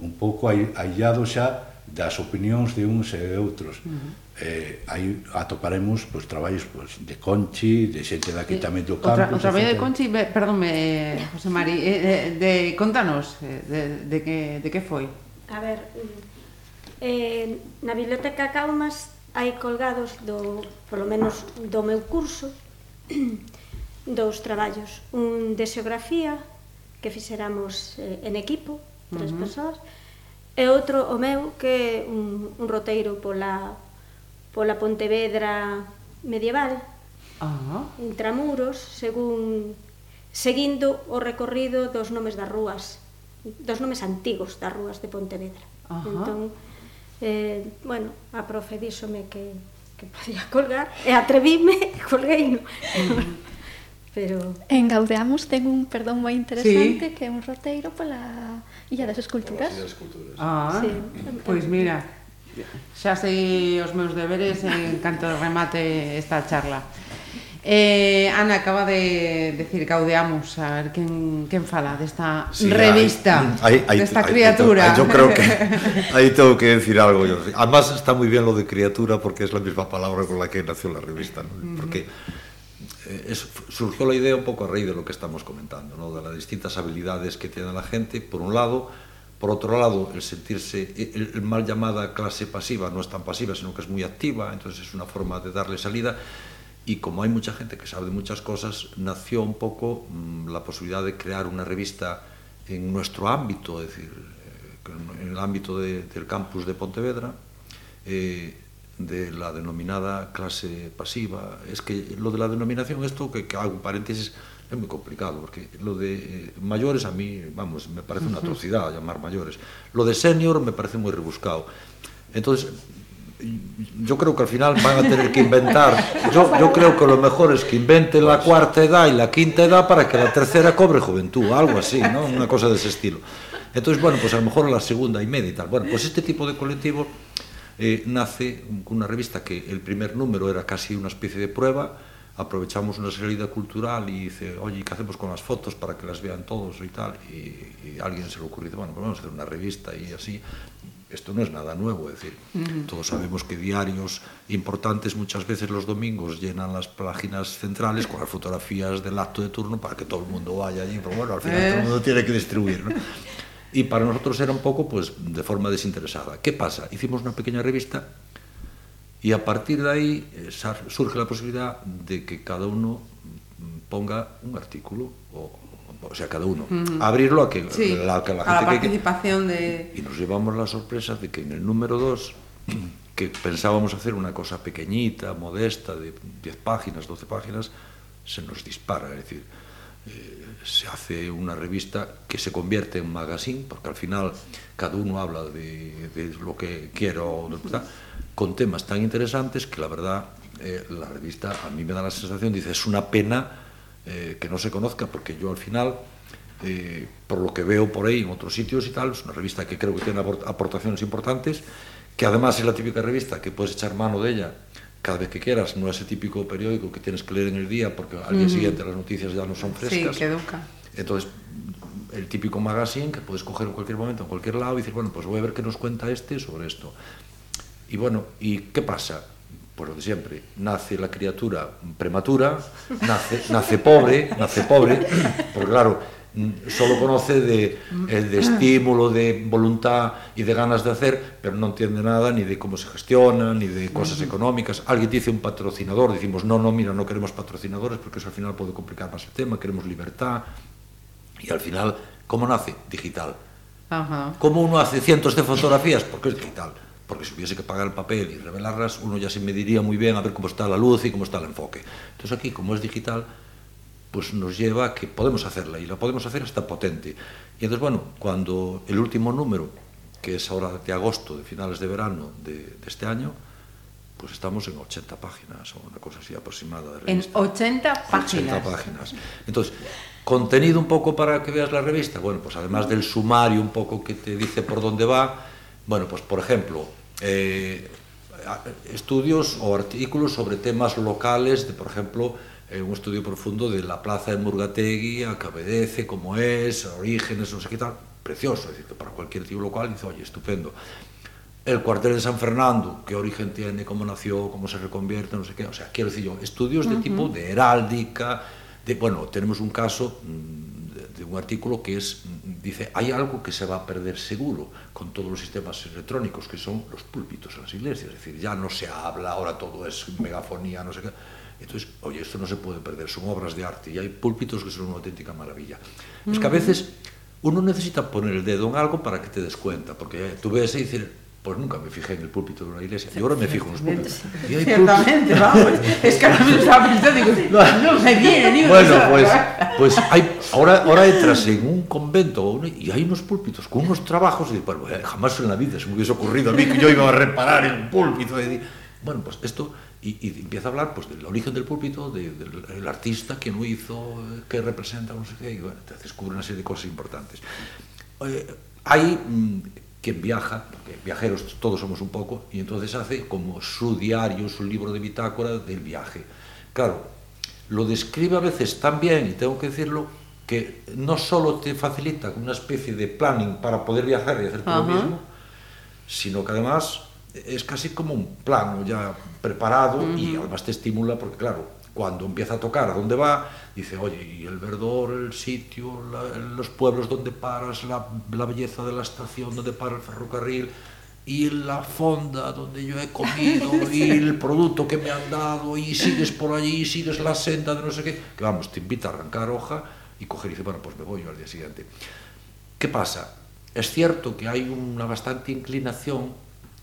un pouco aillado xa das opinións de uns e de outros. Uh -huh eh, aí atoparemos pois, traballos pois, de Conchi, de xente daqui sí. tamén do campo. O, tra o traballo de Conchi, perdón, perdónme, José Mari, eh, de, de, contanos de, de, que, de que foi. A ver, mm, eh, na Biblioteca Caumas hai colgados do, polo menos do meu curso, [CLEARS THROAT] dous traballos. Un de xeografía, que fixeramos eh, en equipo, tres uh -huh. persoas, e outro o meu, que un, un roteiro pola pola Pontevedra medieval, ah. intramuros, según seguindo o recorrido dos nomes das rúas, dos nomes antigos das rúas de Pontevedra. Ajá. Entón, eh, bueno, a profe díxome que, que podía colgar, e atrevíme e colguei. No. [LAUGHS] Pero... En Gaudeamos ten un perdón moi interesante sí. que é un roteiro pola Illa das Esculturas. Illa das Esculturas. Ah, sí, pois pues mira, Xa sei os meus deberes en canto remate esta charla. Eh, Ana acaba de decir caudeamos a ver quen, quen fala desta sí, revista hay, hay, desta hay, criatura hay, yo creo que [LAUGHS] aí tengo que decir algo yo. además está muy bien lo de criatura porque es la misma palabra con la que nació la revista ¿no? Porque eh, es, surgió la idea un poco a raíz de lo que estamos comentando ¿no? de las distintas habilidades que tiene la gente por un lado Por otro lado, el sentirse, el, mal llamada clase pasiva no es tan pasiva, sino que es muy activa, entonces es una forma de darle salida. Y como hay mucha gente que sabe de muchas cosas, nació un poco mm, la posibilidad de crear una revista en nuestro ámbito, es decir, eh, en el ámbito de- del campus de Pontevedra, eh, de la denominada clase pasiva. Es que lo de la denominación, esto que, que hago paréntesis, es muy complicado, porque lo de eh, mayores a mí, vamos, me parece una atrocidad llamar mayores. Lo de senior me parece muy rebuscado. Entonces, yo creo que al final van a tener que inventar. [LAUGHS] Yo, yo creo que lo mejor es que inventen la cuarta edad y la quinta edad para que la tercera cobre juventud, algo así, ¿no? Una cosa de ese estilo. Entonces, bueno, pues a lo mejor la segunda y media y tal. Bueno, pues este tipo de colectivo eh, nace con una revista que el primer número era casi una especie de prueba. aprovechamos una salida cultural y dice, oye, ¿qué hacemos con las fotos para que las vean todos y tal? Y, y a alguien se le ocurrió, bueno, pues vamos a hacer una revista y así. Esto no es nada nuevo, es decir, uh -huh. todos sabemos que diarios importantes muchas veces los domingos llenan las páginas centrales con las fotografías del acto de turno para que todo el mundo vaya allí, pero bueno, al final todo el mundo eh. tiene que distribuir, ¿no? Y para nosotros era un poco, pues, de forma desinteresada. ¿Qué pasa? Hicimos una pequeña revista E a partir de aí eh, surge a posibilidad de que cada uno mm, ponga un artículo o o sea, cada uno, mm. abrirlo a que sí, la, que la gente a la participación que, de... Y nos llevamos la sorpresa de que en el número 2, [CLEARS THROAT] que pensábamos hacer una cosa pequeñita, modesta, de 10 páginas, 12 páginas, se nos dispara, es decir, eh, se hace una revista que se convierte en magazine, porque al final cada uno habla de, de lo que quiero, [LAUGHS] con temas tan interesantes que la verdad eh, la revista a mí me da la sensación, dice, es una pena eh, que no se conozca, porque yo al final eh, por lo que veo por ahí en otros sitios y tal, es una revista que creo que tiene aport- aportaciones importantes, que además es la típica revista que puedes echar mano de ella cada vez que quieras, no ese típico periódico que tienes que leer en el día porque al día siguiente las noticias ya no son Sí, frescas. que educa. Entonces, el típico magazine que puedes coger en cualquier momento, en cualquier lado, y decir, bueno, pues voy a ver qué nos cuenta este sobre esto. E, bueno, e que pasa? Por lo de sempre, nace la criatura prematura, nace, nace pobre, nace pobre, porque claro, solo conoce de, de estímulo, de voluntad e de ganas de hacer, pero non entiende nada ni de como se gestiona, ni de cosas económicas. Alguien dice un patrocinador, decimos, no, no, mira, no queremos patrocinadores porque eso al final puede complicar más el tema, queremos libertad. Y al final, ¿cómo nace? Digital. Ajá. ¿Cómo uno hace cientos de fotografías? Porque es digital. Porque si hubiese que pagar el papel y revelarlas, uno ya se mediría muy bien a ver cómo está la luz y cómo está el enfoque. Entonces aquí, como es digital, pues nos lleva a que podemos hacerla y la podemos hacer hasta potente. Y entonces, bueno, cuando el último número, que es ahora de agosto, de finales de verano de, de este año, pues estamos en 80 páginas o una cosa así aproximada. De En revista. 80 80 páginas. páginas. Entonces, contenido un poco para que veas la revista. Bueno, pues además del sumario un poco que te dice por dónde va, bueno, pues por ejemplo, eh, estudios o artículos sobre temas locales, de por ejemplo, eh, un estudio profundo de la plaza de Murgategui, a que obedece, cómo es, orígenes, no sé qué tal, precioso, es decir, que para cualquier tío local dice, oye, estupendo. El cuartel de San Fernando, qué origen tiene, cómo nació, cómo se reconvierte, no sé qué, o sea, quiero decir yo, estudios de uh -huh. tipo de heráldica, de, bueno, tenemos un caso... Mmm, de un artículo que es, dice, hay algo que se va a perder seguro con todos los sistemas electrónicos, que son los púlpitos en las iglesias. Es decir, ya no se habla, ahora todo es megafonía, no sé qué. Entonces, oye, esto no se puede perder, son obras de arte y hay púlpitos que son una auténtica maravilla. Mm. Es que a mm. veces uno necesita poner el dedo en algo para que te des cuenta, porque tú ves y dices, Pois nunca me fijé en el púlpito de dunha iglesia. E agora me fijo nos púlpitos. [LAUGHS] Y hay Ciertamente, vamos. Es que ahora me estaba pensando, digo, no, no me viene, digo. Bueno, pois, pues, pues hay, ahora, ahora entras en un convento e hai unos púlpitos con unos trabajos e, bueno, eh, jamás en la vida se me hubiese ocurrido a mí que yo iba a reparar en un púlpito. Y, bueno, pues esto, y, y empieza a hablar pues del origen del púlpito, de, del el artista, quién lo hizo, eh, qué representa, no sé qué, y bueno, te descubre una serie de cosas importantes. Eh, hay... Mm, quien viaja, porque viajeros todos somos un poco, y entonces hace como su diario, su libro de bitácora del viaje. Claro, lo describe a veces tan bien, y tengo que decirlo, que no solo te facilita una especie de planning para poder viajar y hacer todo lo mismo, sino que además es casi como un plano ya preparado y además te estimula porque claro, cuando empieza a tocar, a dónde va, dice, oye, y el verdor, el sitio, la, los pueblos donde paras, la, la, belleza de la estación donde para el ferrocarril, y la fonda donde yo he comido, [LAUGHS] y el producto que me han dado, y sigues por allí, y sigues la senda de no sé qué, que vamos, te invita a arrancar hoja y coger y dice, bueno, pues me voy yo al día siguiente. ¿Qué pasa? Es cierto que hay una bastante inclinación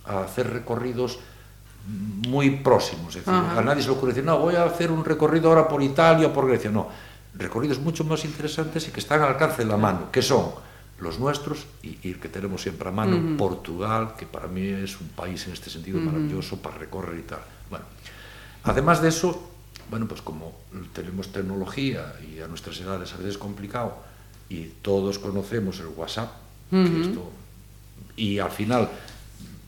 a hacer recorridos muy próximos. Es decir, a nadie se le ocurre decir, no, voy a hacer un recorrido ahora por Italia o por Grecia. No, recorridos mucho más interesantes y que están al alcance de la mano, que son los nuestros y, y que tenemos siempre a mano, Portugal, que para mí es un país en este sentido maravilloso para recorrer y tal. Bueno, además de eso, bueno, pues como tenemos tecnología y a nuestras edades a veces es complicado y todos conocemos el WhatsApp, que esto, y al final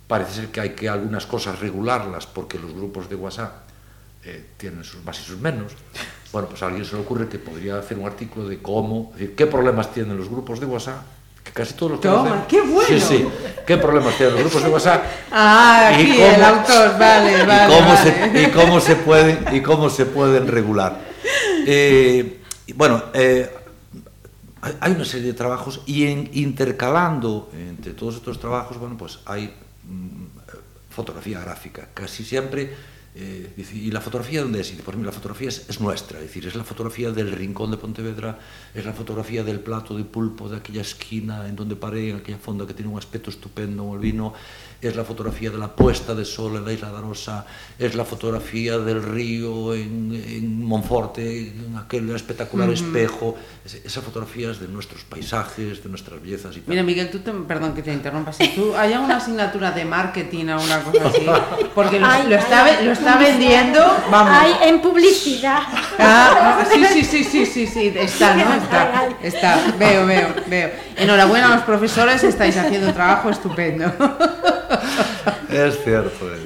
parece ser que hay que algunas cosas regularlas porque los grupos de WhatsApp eh, tienen sus más y sus menos. Bueno, pues a alguien se le ocurre que podría hacer un artículo de cómo, es decir, qué problemas tienen los grupos de WhatsApp, que casi todos los Toma, conocemos. qué bueno. Sí, sí, qué problemas tienen los grupos de WhatsApp. [LAUGHS] Ah, y aquí cómo- el autor, vale, y vale. cómo, vale. Se, y cómo se pueden y cómo se pueden regular Eh, y bueno eh, hay- una serie de trabajos y en, intercalando entre todos estos trabajos bueno pues hay Mm, fotografía gráfica. Casi siempre, eh, dice, ¿y la fotografía dónde es? Y dice, pues mira, la fotografía es, es, nuestra, es decir, es la fotografía del rincón de Pontevedra, es la fotografía del plato de pulpo de aquella esquina en donde paré, en aquella fonda que tiene un aspecto estupendo, o vino. Mm es la fotografía de la puesta de sol en la isla de Arosa, es la fotografía del río en, en Monforte, en aquel espectacular espejo, es- esa fotografía es de nuestros paisajes, de nuestras bellezas y tal. Mira, Miguel, tú te, perdón que te interrumpa. Si tú hay una asignatura de marketing o una cosa así, [LAUGHS] porque lo, Ay, lo está, ay, lo está vendiendo, vamos. Hay en publicidad. Ah, sí, sí, sí, sí, sí, sí, está, ¿no? Está, está, veo, veo, veo. Enhorabuena a los profesores, estáis haciendo un trabajo estupendo. [LAUGHS] [LAUGHS] es cierto, es.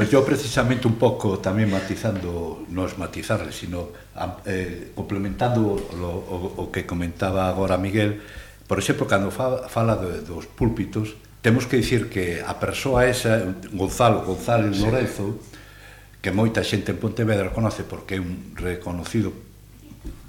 Pois pues yo precisamente un pouco tamén matizando, non es matizarle, sino eh, complementando lo, o, o que comentaba agora Miguel, por exemplo, cando fa, fala de, dos púlpitos, temos que dicir que a persoa esa, Gonzalo González. Lorenzo, que moita xente en Pontevedra conoce porque é un reconocido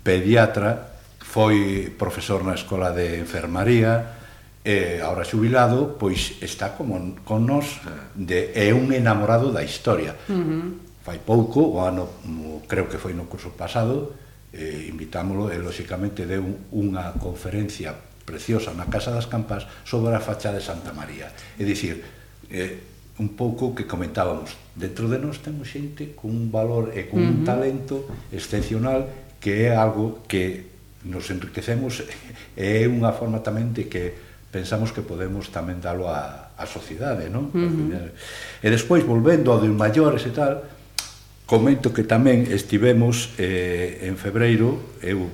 pediatra, foi profesor na Escola de Enfermaría, eh, ahora xubilado, pois está como con nos ah. de é un enamorado da historia. Uh -huh. Fai pouco, o ano creo que foi no curso pasado, eh, invitámoslo e lóxicamente deu unha conferencia preciosa na Casa das Campas sobre a fachada de Santa María. É dicir, eh, un pouco que comentábamos, dentro de nós temos xente cun valor e cun uh -huh. talento excepcional que é algo que nos enriquecemos, [LAUGHS] e é unha forma tamén de que pensamos que podemos tamén dalo á, á sociedade, non? Uh -huh. E despois, volvendo ao de maiores e tal, comento que tamén estivemos eh, en febreiro, eu,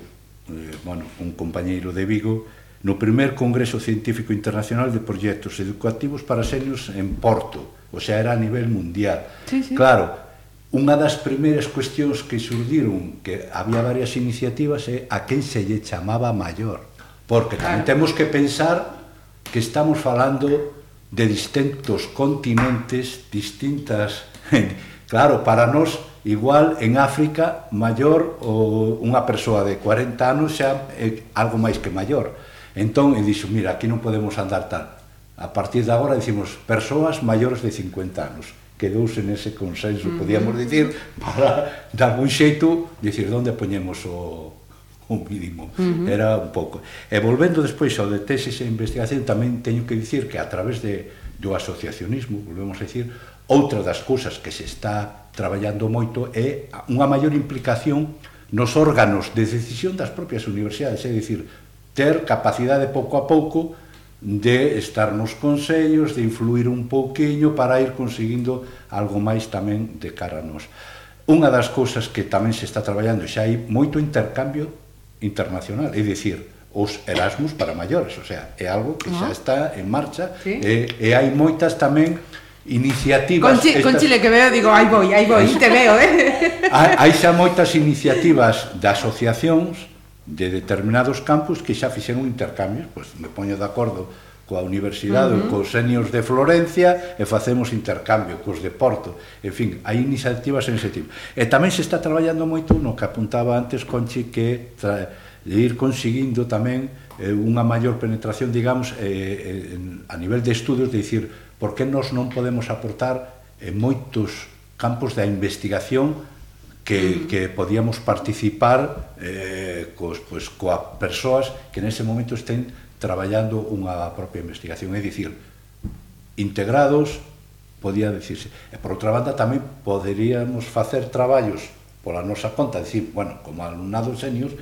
eh, bueno, un compañeiro de Vigo, no primer Congreso Científico Internacional de Proxectos Educativos para Senios en Porto, o sea, era a nivel mundial. Sí, sí. Claro, unha das primeiras cuestións que surdiron, que había varias iniciativas, é a quen se lle chamaba maior. Porque tamén claro. temos que pensar que estamos falando de distintos continentes, distintas... [LAUGHS] Claro, para nós, igual en África, maior ou unha persoa de 40 anos xa é algo máis que maior. Entón, e dixo, mira, aquí non podemos andar tal. A partir de agora dicimos persoas maiores de 50 anos. Quedouse nese consenso, podíamos dicir, [LAUGHS] para dar un xeito, dicir, onde poñemos o, o mínimo, uh -huh. era un pouco. E volvendo despois ao de tesis e investigación, tamén teño que dicir que a través de, do asociacionismo, volvemos a dicir, outra das cousas que se está traballando moito é unha maior implicación nos órganos de decisión das propias universidades, é dicir, ter capacidade pouco a pouco de estar nos consellos, de influir un pouquiño para ir conseguindo algo máis tamén de cara a nos. Unha das cousas que tamén se está traballando, xa hai moito intercambio internacional, é dicir, os Erasmus para maiores, o sea, é algo que xa ah. está en marcha sí. e, e hai moitas tamén iniciativas con, chi, estas... con Chile que veo, digo, aí voi, aí voi, te veo, eh? [LAUGHS] Hai, hai xa moitas iniciativas de asociacións de determinados campus que xa fixeron intercambios, pois pues, me poño de acordo coa Universidade, uh -huh. cos senios de Florencia e facemos intercambio cos de Porto. En fin, hai iniciativas en ese tipo. E tamén se está traballando moito no que apuntaba antes Conchi que de ir conseguindo tamén eh, unha maior penetración, digamos, eh, eh en, a nivel de estudos, de dicir, por que nós non podemos aportar en moitos campos da investigación que, que podíamos participar eh, cos, pues, coa persoas que nese momento estén traballando unha propia investigación, é dicir, integrados, podía decirse. E por outra banda tamén poderíamos facer traballos pola nosa conta, dicir, bueno, como alumnado seniors,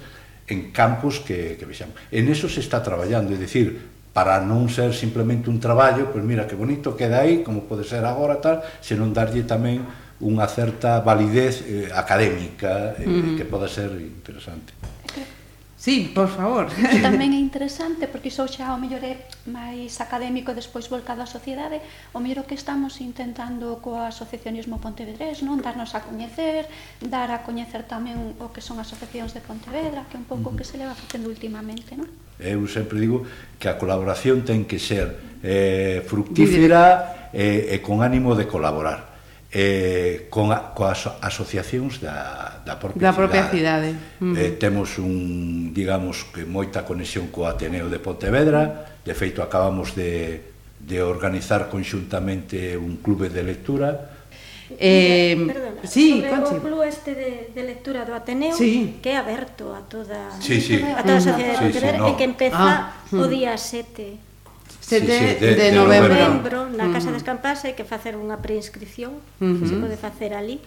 en campos que, que vexamos. En eso se está traballando, é dicir, para non ser simplemente un traballo, pois mira que bonito queda aí, como pode ser agora tal, senón darlle tamén unha certa validez eh, académica eh, mm. que poda ser interesante. Sí, por favor. [LAUGHS] Tamén é interesante porque iso xa o mellor é máis académico despois volcado á sociedade, o mellor que estamos intentando co asociacionismo pontevedrés, non darnos a coñecer, dar a coñecer tamén o que son asociacións de Pontevedra, que é un pouco o uh -huh. que se leva facendo últimamente, non? Eu sempre digo que a colaboración ten que ser eh, fructífera e e con ánimo de colaborar eh, con, coas asociacións da, da propia da propia cidade. cidade. Eh, temos un, digamos, que moita conexión co Ateneo de Pontevedra, de feito acabamos de, de organizar conxuntamente un clube de lectura, Eh, Perdona, sí, sobre Conchi. o club este de, de lectura do Ateneo sí. que é aberto a toda sí, sí. a toda a sociedade sí, sí, no. e que empeza ah. o mm. día 7 7 sí, sí, de, de, de novembro. novembro na mm. Casa uh -huh. das Campás hai que facer unha preinscripción uh -huh. que se pode facer ali.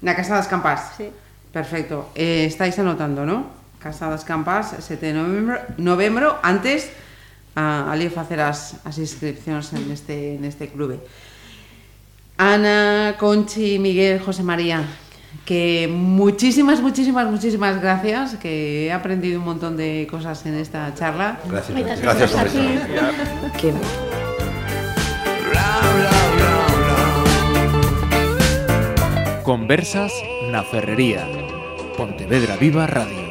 Na Casa das Campás? Sí. Perfecto. Eh, estáis anotando, non? Casa das Campás, 7 de novembro, novembro antes a, ali facer as, as inscripcións neste, neste clube. Ana, Conchi, Miguel, José María, que muchísimas, muchísimas, muchísimas gracias, que he aprendido un montón de cosas en esta charla. Gracias, gracias, gracias. Que... Conversas na Ferrería. Pontevedra Viva Radio.